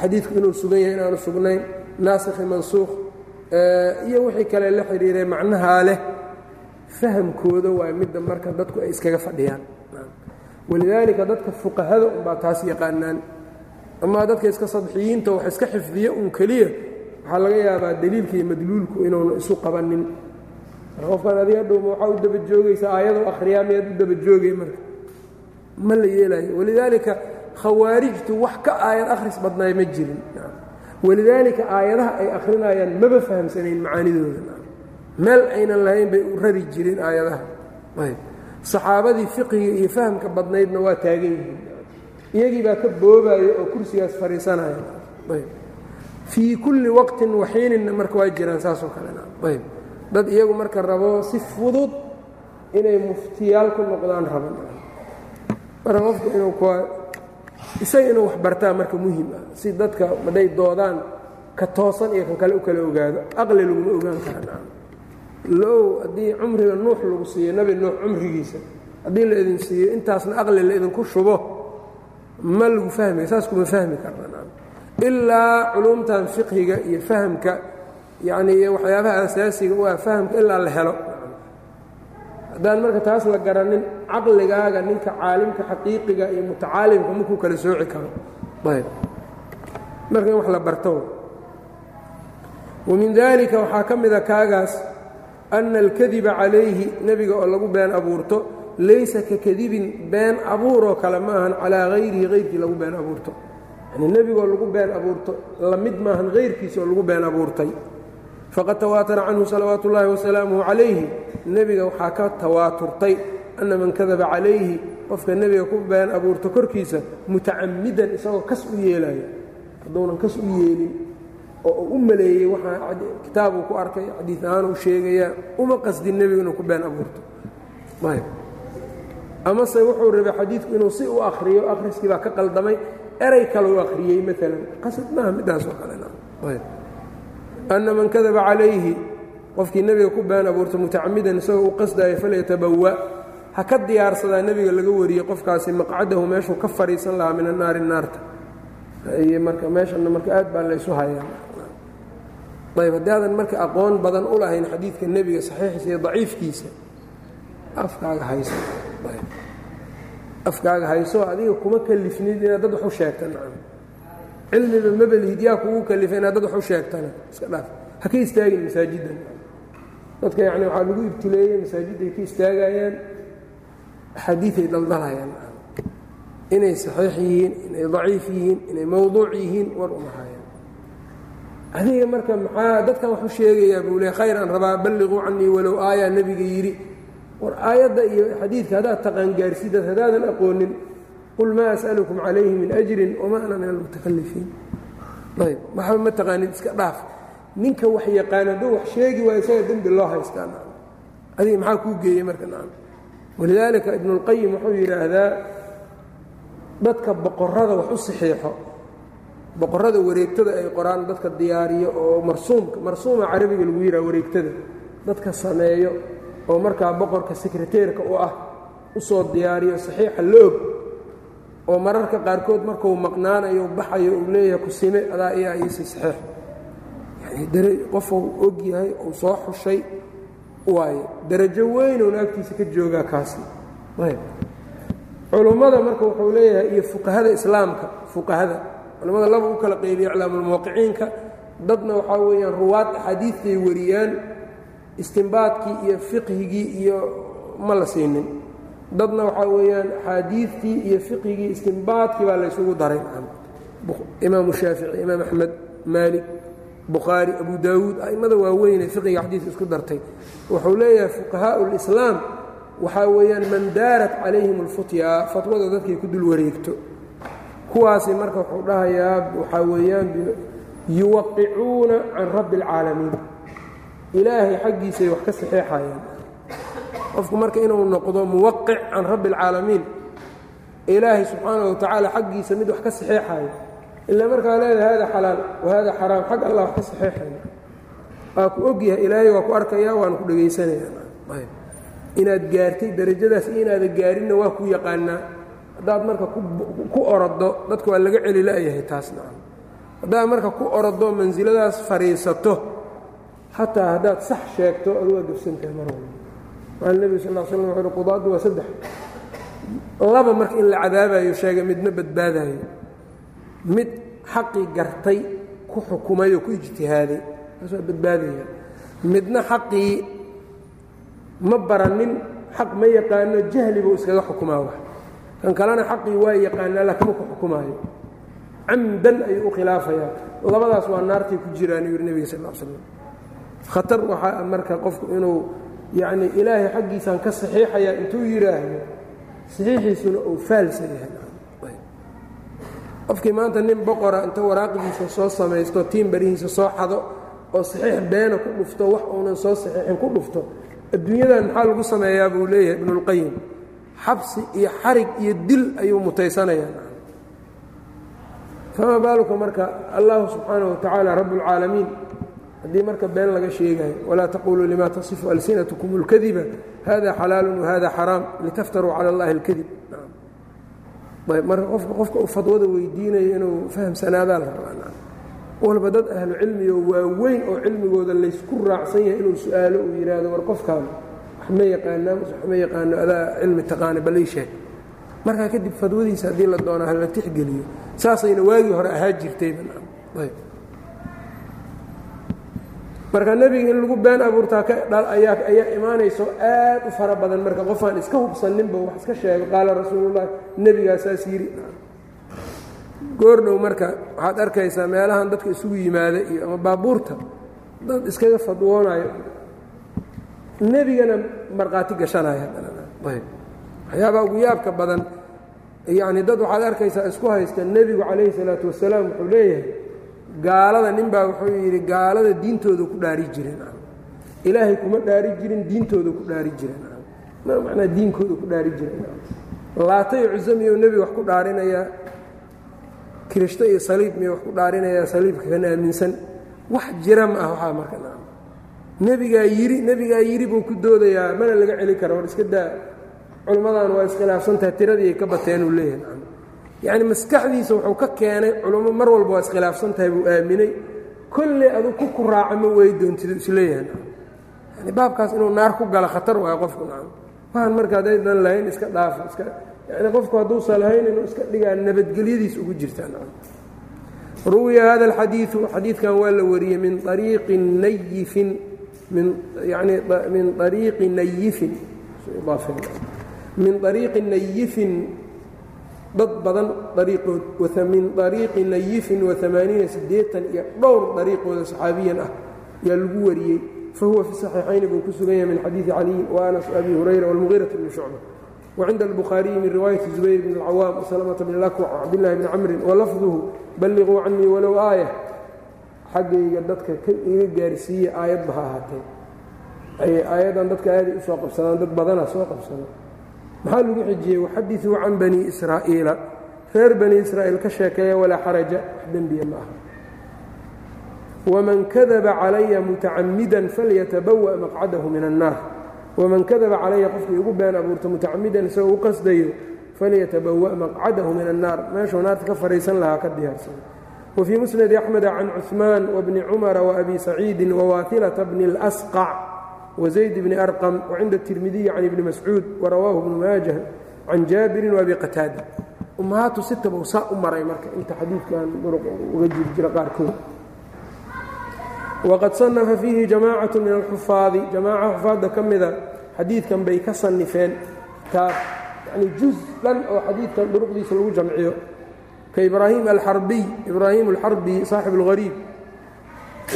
xadiidku inuu sugan yahay inaanu sugnayn naasikhi mansuukh iyo wixii kale la xidhiiray macnahaa leh fahamkooda waa midda marka dadku ay iskaga fadhiyaan. Walidaalika dadka fuqahada unbaa taas yaqaanaan. Amaa dadka iska sadxiyiinta wax iska xifdiya un keliya waxaa laga yaabaa deliilka iyo madluulku inuuna isu qabanin qofkan adiga waxaa u daba joogaysa aayadoo akhriyaa miyaad u daba joogay marka. Ma la yeelayo walidaalika khawaarijtu wax ka aayad akhris badnaay ma jirin. Walidaalika aayadaha ay akhrinayaan maba fahamsanayn macaanidooda. Meel aynan lahayn bay u rari jireen aayadaha. Saxaabadii fiqiga iyo fahamka badnaydna waa taagan yihiin. Iyagii baa ka boobaya oo kursigaas fadhiisanaya fii kulli waqtin waxiininna marka waa jiraan saasoo kalena. Ayb dad iyagu marka rabo si fudud inay muftiyaal ku noqdaan raban marka qofku inuu isaga inuu wax bartaa marka muhiim ah. Si dadka hadday doodaan ka toosan iyo kan kale u kala ogaado aqli laguma ogaan karaa low haddii cumriga nuux lagu siiyo nebi nuux cumrigiisa haddii la idin siiyo intaasna aqli la idinku shubo ma lagu fahmi saas kuma fahmi karna ilaa culumtan fiqhiga iyo fahamka yacni iyo waxyaabaha asaasiga u ah fahamka ilaa la helo. Haddaan marka taas la garanin caqligaaga ninka caalimka xaqiiqiga iyo mutacaalimka markuu kala sooci karo. Ayb. Marka in wax la barto. Wamin dalika waxaa ka mida kaagaas ana alkadiba calayhi nebiga oo lagu been abuurto laysa ka kadibin been abuuroo kale ma ahan calaa hayrihi hayrkii lagu been abuurto. Yani nebigoo lagu been abuurto la mid maahan hayrkiisa oo lagu been abuurtay faqad tawaatara canhu salawaatu ullaahi wasalaamuhu calayhi. Nebiga waxaa ka tawaaturtay ana man kadaba calayhi qofka nebiga ku been abuurto korkiisa mutacamidan isagoo kas u yeelaya. Hadduunan kas u yeelin oo u maleeyey waxaa kitaabuu ku arkay xadiid ahaan uu sheegayaa uma qasdin nebigu inuu ku been abuurto. Amase wuxuu rabay xadiidku inuu si u akhriyo akhriskii baa ka qaldamay eray kale u akhriyey maalan qasad maaha midaasoo kaleyb ana man kadaba calayhi qofkii nebiga ku been abuurto mutacamidan isagoo u qasdaayo falyatabawa. Ha ka diyaarsadaa nebiga laga wariyey qofkaasi maqcadahu meeshuu ka fadhiisan lahaa min annaari naarta. Marka meeshana marka aad baa laysu hayaa ayb haddaadan marka aqoon badan u lahayn xadiidka nebiga saxiixiisa iyo daciifkiisa afkaaga hayso. Afkaaga hayso adiga kuma kalifnid inaad dad wax sheegta nacam cilmiba mabelhid yaa kugu kalifa inaad dad wax u sheegtana iska dhaaf. Ha ka istaagin masaajiddan dadka yacni waxaa lagu ibtileeyey masaajidday ka istaagayaan axaadiiay daldalhayaan inay saxiix yihiin inay daciif yihiin inay mawduuc yihiin war umahayaan adiga marka maxaa dadkan wax u sheegayaa buu le khayr aan rabaa balliquu canii walow aayaa nebiga yidhi. War aayadda iyo xadiidka haddaad taqaan gaarsidad haddaadan aqoonin qul maa as'alukum calayhi min ajrin wamaa ana min almutakalifiin ayb waxba ma taqaanid iska dhaaf ninka wax yaqaan hadduu wax sheegi waayo isaga dembi loo haystaa adiga maxaa kuu geeyey marka nacam walidaalika ibnuulqayim wuxuu yidhaahdaa dadka boqorada wax u saxiixo boqorada wareegtada ay qoraan dadka diyaariyo oo marsuumka marsuuma carabiga lagu yidhaha wareegtada dadka sameeyo oo markaa boqorka sekreteerka u ah u diyaariyo saxiixa la og oo mararka qaarkood markuu maqnaanayo baxayo uu leeyahay kusime adaa iyaa iisi saxiix. Yani qofuu og yahay uu soo xushay waaye darajo weynowna agtiisa ka joogaa kaasi. Ayb. Culummada marka wuxuu leeyahay iyo fuqahada islaamka fuqahada. Culimmada laba u kala qeybiya iclaamulmuwaqiciinka dadna waxaa weeyaan ruwaad axaadiidtay wariyaan istimbaadkii iyo fiqhigii iyo ma la siinin dadna waxaa weeyaan axaadiidtii iyo fiqhigii istimbaadkii baa laysugu daray. Imaamu shaafici imaam axmed maalik bukhaari abu daawuud a'immada waaweynee fiqiga xadiidka isku dartay. Wuxuu leeyahay fuqahaau lislaam waxaa weeyaan man daarat calayhim alfutyaa fatwada dadkay ku dul wareegto. Kuwaasi marka wuxuu dhahayaa waxaa weeyaan yuwaqicuuna can rabbi اlcaalamiin ilaahay xaggiisay wax ka saxeexayaan qofku marka inuu noqdo muwaqic can rabbi اlcaalamiin ilaahay subxaana wa tacaala xaggiisa mid wax ka saxeexayo ilaa markaa leedahay hada xalaal wa hada xaraam xag allah wax ka saxeexaya waa ku ogyahay ilaahay waa ku arkaya waana ku dhegaysanaya inaad gaartay darajadaas iyo inaada gaarinna waa ku yaqaanaa. Haddaad marka ku orodo dadka waa laga celi la'yahay taas nacam. Haddaad marka ku orodo mansiladaas fadhiisato xataa haddaad sax sheegto adu waa gefsantahay mar walba nebigu sal l slam wuxu uhi qudaaddu waa saddex. Laba marka in la cadaabayo sheega midna badbaadayo mid xaqii gartay ku xukumay oo ku ijtihaaday taas waa badbaadaya. Midna xaqii ma baranin xaq ma yaqaano jahli buu iskaga xukumaa wax. Kan kalena xaqii waa yaqaanaa lakama ku xukumaayo. Camdan ayuu u khilaafayaa. Labadaas waa naartay ku jiraan yuu nebiga sal slam khatar waxaa marka qofku inuu yacni ilaahay xaggiisaan ka saxiixayaa intuu yidhaahdo saxiixiisuna uu faalsa yahay. Qofkii maanta nin boqora inta waraaqidiisa soo samaysto tiin barihiisa soo xado oo saxiix beena ku dhufto wax uunan soo saxiixin ku dhufto adduunyadan maxaa lagu sameeyaa buu leeyahay ibnulqayim xabsi iyo xarig iyo dil ayuu mutaysanayaa. Fama baaluka marka? Allahu subxaanaه watacaala rabb اlcaalamiin haddii marka been laga sheegayo walaa taquluu lima tasifu alsinatkum اlkadiba hada xalaalu wahada xaraam litaftaruu cala اllahi اlkadib marka qofka qofka uu fadwada weydiinayo inuu fahamsanaadaa la rabaa walba dad ahlu cilmigo waaweyn oo cilmigooda laysku raacsan yahay inuu su-aalo uu yidhaahdo war qofkaan wax ma yaqaanaa wax ma yaqaano adaa cilmi taqaana bal ii sheeg markaa kadib fadwadiisa haddii la doona hala tixgeliyo saasayna waagii hore ahaa jirtayba marka nebiga in lagu been abuurtaa ayaa imaanayso aad u fara badan. Marka qofaan iska hubsaninba wax iska sheego qaala rasuulullahi nebigaa saas yidhi goordhow marka waxaad arkaysaa meelahan dadka isugu yimaada iyo ama baabuurta dad iskaga fadwoonayo. Nebigana markhaati gashanaya waxyaabaha ugu yaabka badan yacni dad waxaad arkaysaa isku haysta. Nebigu calayhi salaatu wasalaam wuxuu leeyahay gaalada nin baa wuxuu yidhi gaalada diintooda ku dhaari jireen ilaahay kuma dhaari jirin diintooda ku dhaari jireen manaa diinkooda ku dhaari jireen laatay cusamiyo nebiga wax ku dhaarinayaa kirishto iyo saliib miyo wax ku dhaarinayaa saliibka kan aaminsan? Wax jira ma ah waxaa marka nebigaa yidhi nebigaa yidhi buu ku doodayaa mana laga celi kara war iska daa. Culummadan waa iskhilaafsantaha tiradii ay ka bateen uu leeyahay yacni maskaxdiisa wuxuu ka keenay culummo mar walba waa iskhilaafsan tahay buu aaminay. Kolley adu ku ku raaca ma wey doontidu is leeyahay yani baabkaas inuu naar ku galo khatar waayo qofku nacam waxaan marka haddaydan lahayn iska dhaafa iska yani qofku hadduusan lahayn inuu iska dhigaa nabadgelyadiis ugu jirtaa nacam ruwiya hada alxadiidu xadiidkan waa la wariyey min ariiqi nayifin min yani min ariiqi nayifin. Min ariiqi nayifin dad badan ariiqood min ariiqi nayifin waamaaniina sideean iyo dhowr ariiqooda saxaabiyan ah yaa lagu wariyey. Fa fi saxiixayni buu ku sugan yahay min xadiidi caliyin wa anas abi hurayra walmugiirati bni shucba. Wa albukhaariyi min riwaayati zubayr bn اlcawaam wasalamata bn lakwac cabdillahi bni camrin walafduhu balliquu canii walow aaya. Xaggayga dadka iga gaarsiiya aayadba ha ahaatee. Ayay aayadan dadka aaday u qabsadaan dad badana soo qabsada maxaa lagu xijiyey waxadiثuu can bani israa'iila reer bani israa'iil ka sheekeeya walaa xaraja wax dembiya ma aha waman kadaba calaya mutacamidan falyatabawa maqcadahu min annaar waman kadaba calaya qofkii igu been abuurta mutacamidan isagoo u qasdayo falyatabawa maqcadahu min annaar meeshuu naarta ka fadhiisan lahaa ka diyaarsana wfii musnadi axmeda can cuثmaan wbni cumara waabi saciidi wawaailata bni اlasqac wzayd bni arqam wacinda الtirmidiyi can ibni mascuud warawaahu bnu maajah can jaabirin waabi qataada ummahaatu sita buu saa u maray marka inta xadiidkan duruq uga jiri jira qaarkood waqad sanafa fiihi jamaacaة min alxufaadi jamaaca xufaadda ka mida xadiidkan bay ka sanifeen kitaab yani juz dhan oo xadiidkan duruqdiisa lagu jamciyo kaibraahim alxarbiy ibraahim alxarbi saaxib اlgariib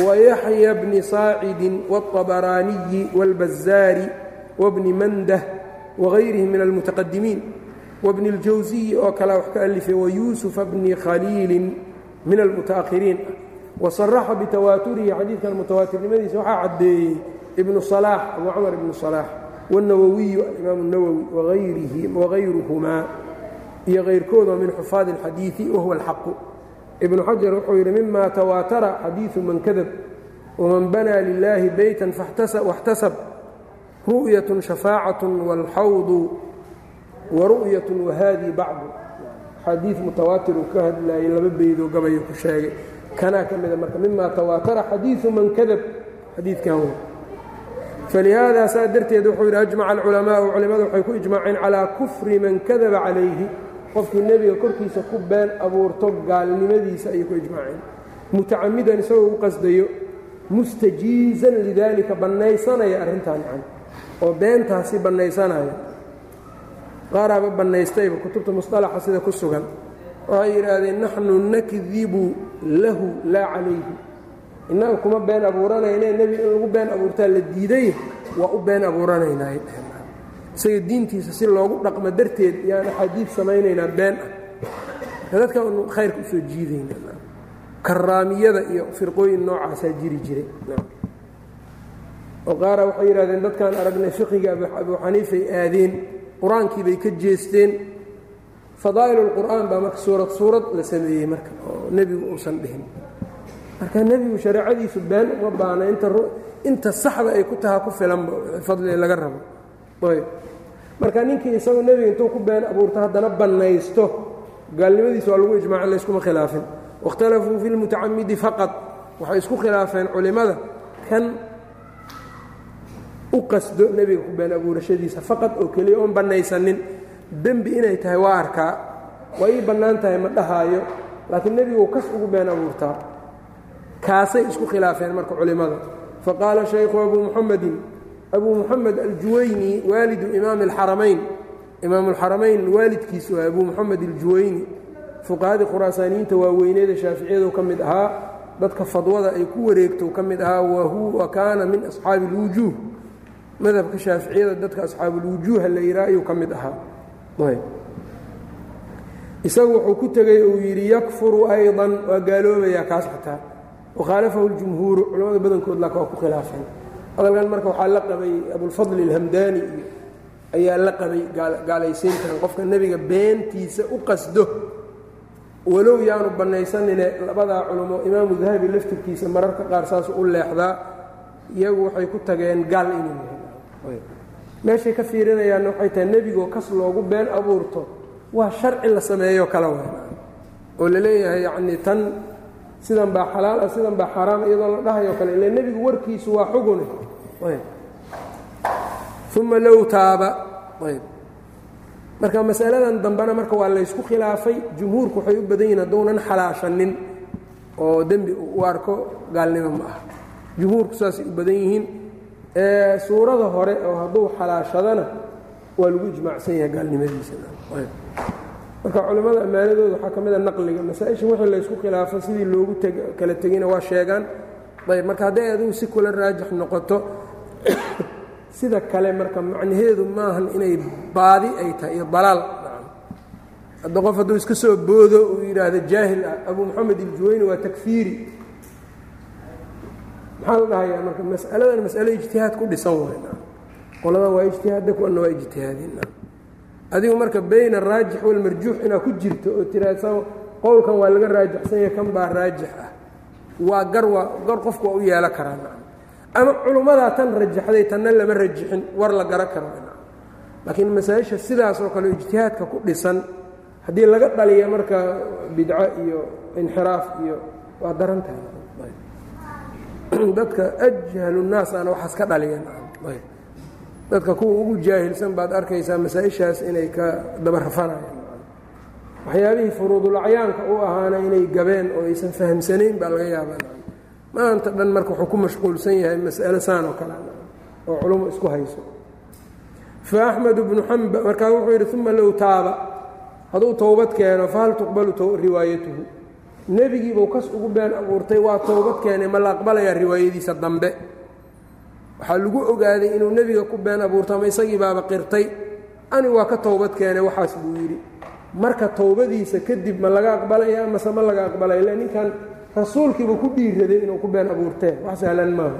wayaxya bni saacidin wاطabaraaniyi wاlbazaari wabni mandah wagayrihim min almutaqadimiin wabni اljawsiyi oo kale wax ka alifay wayuusufa bni khaliilin min almutaahiriin wasaraxa bitawaaturihi xadiidkan mutawaatirnimadiisa waxaa caddeeyey ibnu salaax abu camar ibnu salaax wاnawowiyu alimaam اnawowi wagayruhumaa iyo kayrkooda min xufaad اlxadiiثi wahuwa اlxaqu ibnu xajar wuxuu yidhi mima tawaatara xadiiu man kadab waman banaa lilaahi beytan waxtasab ru'yatun shafaacatun wاlxawdu waru'yatun wahaadii bacdu. Xadiid mutawaatir uu ka hadlaayay laba beydoo gabayo ku sheegay. Kanaa ka mida marka mima tawaatara xadiiu man kadab xadiidkan w falihaadaa saa darteed wuxuu yidhi ajmaca alculamaau culimadu waxay ku ijmaaceen calaa kufri man kadaba calayhi qofkii nebiga korkiisa ku been abuurto gaalnimadiisa ayay ku ijmaaceen. Mutacamidan isagoo u qasdayo mustajiizan lidaalika bannaysanaya arrintan can oo beentaasi bannaysanaya qaaraaba bannaystayba kutubta musطalaxa sida ku sugan. Waxay yidhaahdeen naxnu nakdibu lahu laa calayhi. Innaga kuma been abuuranayne nebi in lagu been abuurtaa la diiday waa u been abuuranaynaa isaga diintiisa si loogu dhaqmo darteed yaan axaadiid samaynaynaa been ah. Dadka unu khayrka u soo jiidayna. Karaamiyada iyo firqooyin noocaasaa jiri jiray. Oo qaara waxay yidhahdeen dadkaan aragnay fiqiga abuu xaniifay aadeen qur'aankii bay ka jeesteen. Fadaa'il اlqur'aan baa marka suurad suurad la sameeyey marka oo nebigu uusan dhihin. Marka nebigu shareecadiisu been uma baana inta saxda ay ku tahaa ku filanba fadli laga rabo ayb. Marka ninkii isagoo nebiga intuu ku been abuurto haddana bannaysto gaalnimadiisa waa lagu ijmaaca layskuma khilaafin. Waاkhtalafuu fi اlmutacamidi faqad waxay isku khilaafeen culimmada kan u qasdo nebiga ku been abuurashadiisa faqad oo keliya oon bannaysanin. Dembi inay tahay waa arkaa waa ii bannaan tahay ma dhahaayo laakiin nebigu kas ugu been abuurtaa. Kaasay isku khilaafeen marka culimmada faqaala shaykhu abuu muxamedin abuu muxamed aljuwayni waalidu imaami alxaramayn imaamu alxaramayn waalidkiisu waa abuu muxamed aljuwayni fuqahadii khuraasaaniyiinta waaweyneeda shaaficiyadu ka mid ahaa dadka fadwada ay ku wareegto ka mid ahaa wa kaana min asxaabi اlwujuuh madhabka shaaficiyada dadka asxaabulwujuuha la yidhaha ayuu ka mid ahaa isagu wuxuu ku tegey uu yidhi yakfuru ayضan waa gaaloobayaa kaas xataa wakhaalafahu اljumhuuru culamada badankood laka waa ku khilaafeen hadalkan marka waxaa la qabay abulfadli اlhamdaani iyo ayaa la qabay gaalaysiintan qofka nebiga beentiisa u qasdo walow yaanu bannaysanine labadaa culamo imaamu dahabi laftirkiisa mararka qaar saasu u leexdaa iyagu waxay ku tageen gaal inuu yahay. Meeshay ka fiirinayaanna waxay tahay nebigoo kas loogu been abuurto waa sharci la sameeyo kala oo la yacnii tan sidan baa xalaal ah sidan baa xaaraam iyadoo la dhahayo kale ile nebigu warkiisu waa xugune uma low taaba. Marka masaladan dambena marka waa laysku khilaafay jumhuurku waxay u badan yihiin hadduunan xalaashanin oo dembi u arko gaalnimo ma aha. Jumhuurku saasay u badan yihiin. Suurada hore oo hadduu xalaashadana waa lagu ijmaacsan yahay gaalnimadiisa marka culimmada ammaanadooda waxaa ka mid a naqliga. Masaa-isha wixii laysku khilaafo sidii loogu kala tegina waa sheegaan. Ayb marka hadday adigu si kula raajix noqoto <coughs> sida kale marka macnaheedu maahan inay baadi ay tahay iyo dalaal. Hadda qof hadduu iska soo boodo uu yidhaahdo jaahil ah abuu moxamed iljuwayni waa takfiiri. Maxaa la dhahayaa? Marka masaladan masalo ijtihaad ku dhisan waay. Qoladan waa ijtihaadda kuwana waa ijtihaadin adigu marka bayna araajix walmarjuux inaad ku jirto oo tiraasa qowlkan waa laga raajixsan yahay kan baa raajix ah. Waa gar waa gar qofku waa u yeelo karaa ama culummadaa tan rajaxday tanna lama rajixin war la gara karo laakiin masaa-isha sidaas oo kale ijtihaadka ku dhisan haddii laga dhaliya marka bidco iyo inxiraaf iyo waa daran tahay <clears throat> dadka ajhalu nnaas ana waxaas ka dhaliyan dadka kuwa ugu jaahilsan baad arkaysaa masaa-ishaas inay ka daba waxyaabihii furuudulacyaanka u ahaana inay gabeen oo aysan fahamsanayn baa laga yaabaa. Maanta dhan marka wuxuu ku mashquulsan yahay mas'alo saan oo kale oo culummo isku hayso. Fa axmed bnu xamba markaa wuxuu yidhi uma low taaba. Hadduu towbad keeno fahal tuqbalu riwaayatuhu. Nebigiibuu kas ugu been abuurtay waa towbad keenay ma la aqbalayaa riwaayadiisa dambe waxaa lagu ogaaday inuu nebiga ku been abuurto isagii baaba qirtay. Ani waa ka towbad keenay waxaas buu yidhi. Marka towbadiisa kadib ma laga aqbalaya mase ma laga aqbalaya ille ninkan rasuulkiiba ku dhiiraday inuu ku been abuurteen. Wax sahlan maaha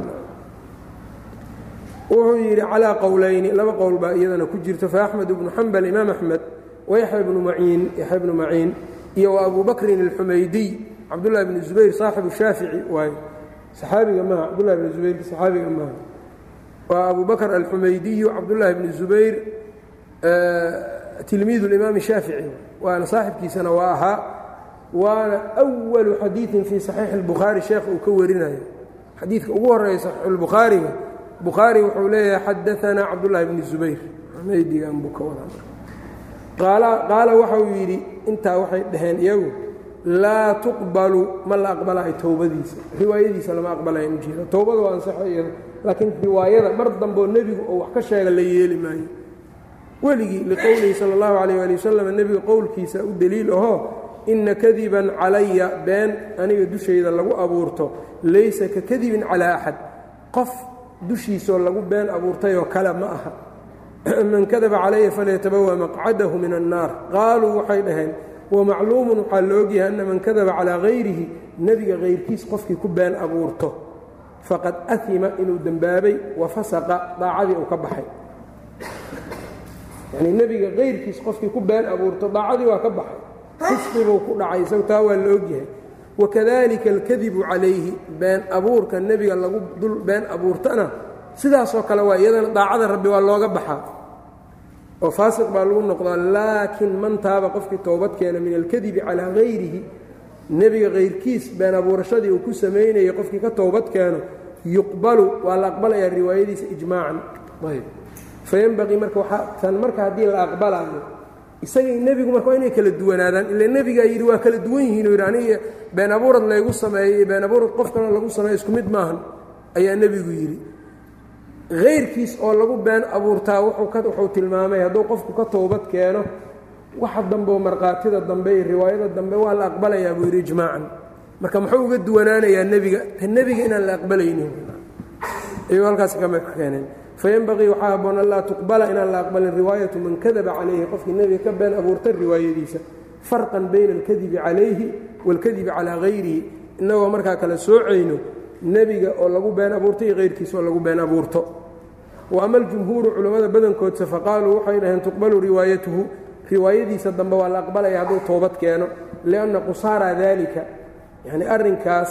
wuxuu yidhi calaa qowlayni laba qowl baa iyadana ku jirto fa axmed ibnu xambal imaam axmed wayaxya bnu maciin yaxya bnu maciin iyo wa abu bakrin alxumaydiy cabdullahi bni zubayr saaxibu shaafici. Waayo saxaabiga maaha cabdullahi bni zubayr saxaabiga maaha waa abu bakr alxumaydiyu cabdullaahi bni zubayr eh, tilmiid اlimaam shaafici waana saaxibkiisana waa ahaa. Waana walu xadiiin fii saxiixi اlbukhaari sheekh uu ka warinayo. Xadiidka ugu horreeya saxiixulbukhaariga bukhaari wuxuu leeyahay xadaanaa cabdullaahi bni zubayr. Xumaydigan buu ka wada qaala waxa yidhi intaa waxay dhaheen iyagu laa tuqbalu ma la aqbalayo towbadiisa riwaayadiisa lama aqbalaya ujeeda towbada waa ansaxo iyada laakiin riwaayada mar damboo nebigu oo wax ka sheega la yeeli maayo. Weligii liqowlihi sala allahu calayh waali wasalam nebiga qowlkiisa u deliil ahoo inna kadiban calaya been aniga dushayda lagu abuurto laysa ka kadibin calaa axad qof dushiisoo lagu been abuurtayoo kale ma aha. <clears throat> Man kadaba calaya falyatabawa maqcadahu min annaar. Qaaluu waxay dhaheen wamacluumun waxaa la ogyahay anna man kadaba calaa hayrihi nebiga hayrkiis qofkii ku been abuurto. Faqad ahima inuu dembaabay wa fasaqa daacadii uu ka baxay. Yanii nebiga hayrkiis qofkii ku been abuurto daacadii waa ka baxay. Fisqibuu ku dhacay isagu taa waa la ogyahay. Wakadalika alkadibu calayhi been abuurka nebiga lagu dul been abuurtana sidaasoo kale waa iyadana daacada rabbi waa looga baxaa oo faasiq baa lagu noqdaa laakiin man taaba qofkii toobad keena min alkadibi calaa hayrihi nebiga hayrkiis been abuurashadii uu ku samaynayay qofkii ka toobad keeno yuqbalu waa la aqbalayaa riwaayadiisa ijmaacan. Ayb fayenbaqii marka waxaa tan marka haddii la aqbalaayo isagay nebigu marka waa inay kala duwanaadaan ila nebigaa yidhi waa kala duwan yihiin oo yidhi aniga been abuurad laygu sameeyey been abuurad qof kaloo lagu sameeyo isku mid maahan ayaa nebigu yidhi hayrkiis oo lagu been abuurtaa wuxuu tilmaamay hadduu qofku ka toobad keeno waxa dambe oo markhaatida dambe iyo riwaayada dambe waa la aqbalayaa buu yidhi ijmaacan. Marka muxuu uga duwanaanayaa nebiga nebiga inaan la aqbalaynin. Ayuu halkaas kama keeneen fayenbaqii waxaa habboon an laa tuqbala inaan la aqbalin riwaayatu man kadaba calayhi qofkii nebiga ka been abuurtay riwaayadiisa. Farqan bayna alkadibi calayhi waalkadibi calaa hayrihi innagoo markaa kala soocayno nebiga oo lagu been abuurto iyo hayrkiisa oo lagu been abuurto wa ama aljumhuuru culammada badankoodsa faqaaluu waxay dhaheen tuqbalu riwaayatuhu. Riwaayadiisa dambe waa la aqbalaya hadduu toobad keeno. Lianna qusaara daalika yacni arrinkaas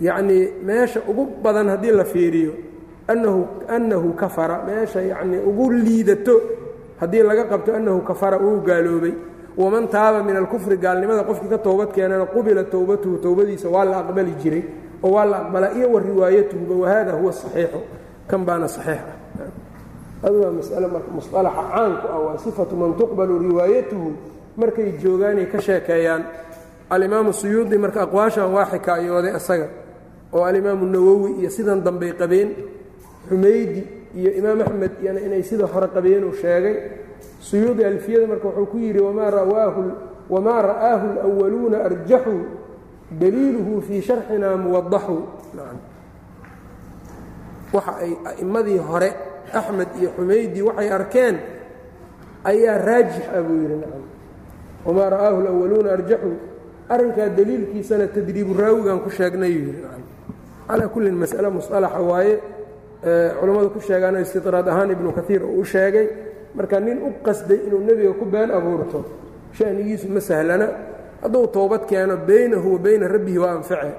yacnii meesha ugu badan haddii la fiiriyo annahu kafara. Meesha yacnii ugu liidato haddii laga qabto annahu kafara uu gaaloobay. Waman taaba min alkufri gaalnimada qofkii ka toobad keenana qubila towbatuhu towbadiisa waa la aqbali jiray oo waa la aqbalaa iyo wa riwaayatuhuba wahada huwa saxiixu kan baana saxiix ah adu waa masale marka musalaxa caanku ah waa sifatu man tuqbalu riwaayatuhu markay joogaanay ka sheekeeyaan. Alimaamu suyuudi marka aqwaashan waa xikaayooday isaga oo alimaamu nawowi iyo sidan dambey qabeen xumaydi iyo imaam axmed iyana inay sida hore qabeenuu sheegay. Suyuudi alfiyada marka wuxuu ku yidhi wamaa ra'aahu اlأwaluuna arjaxuu daliiluhu fii sharxina muwadaxu waxa ay a'immadii hore axmed iyo xumaydi waxay arkeen ayaa raajix ah buu yidhi nacam wamaa ra'aahu اlأwaluuna arjaxuu arrinkaa daliilkiisana tadriibu raawigan ku sheegnayuu yidhi nacam calaa kullin mas'ale musalaxa waaye culammadu ku sheegaano istidraad ahaan ibnu kaiir uu u sheegay marka nin u qasday inuu nebiga ku been abuurto shanigiisu ma sahlana hadduu toobad keeno baynahu wa bayna rabbihi waa anface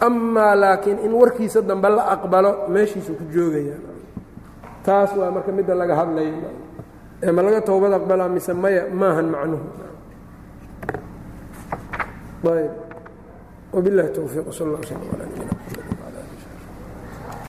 amaa laakiin in warkiisa dambe la aqbalo meeshiisu ku joogaya. Taas waa marka midda laga hadlayo ma laga toobad aqbalaa mise maya maahan macnuhu. Ayb wbilahi towfiiq sal اl slm ala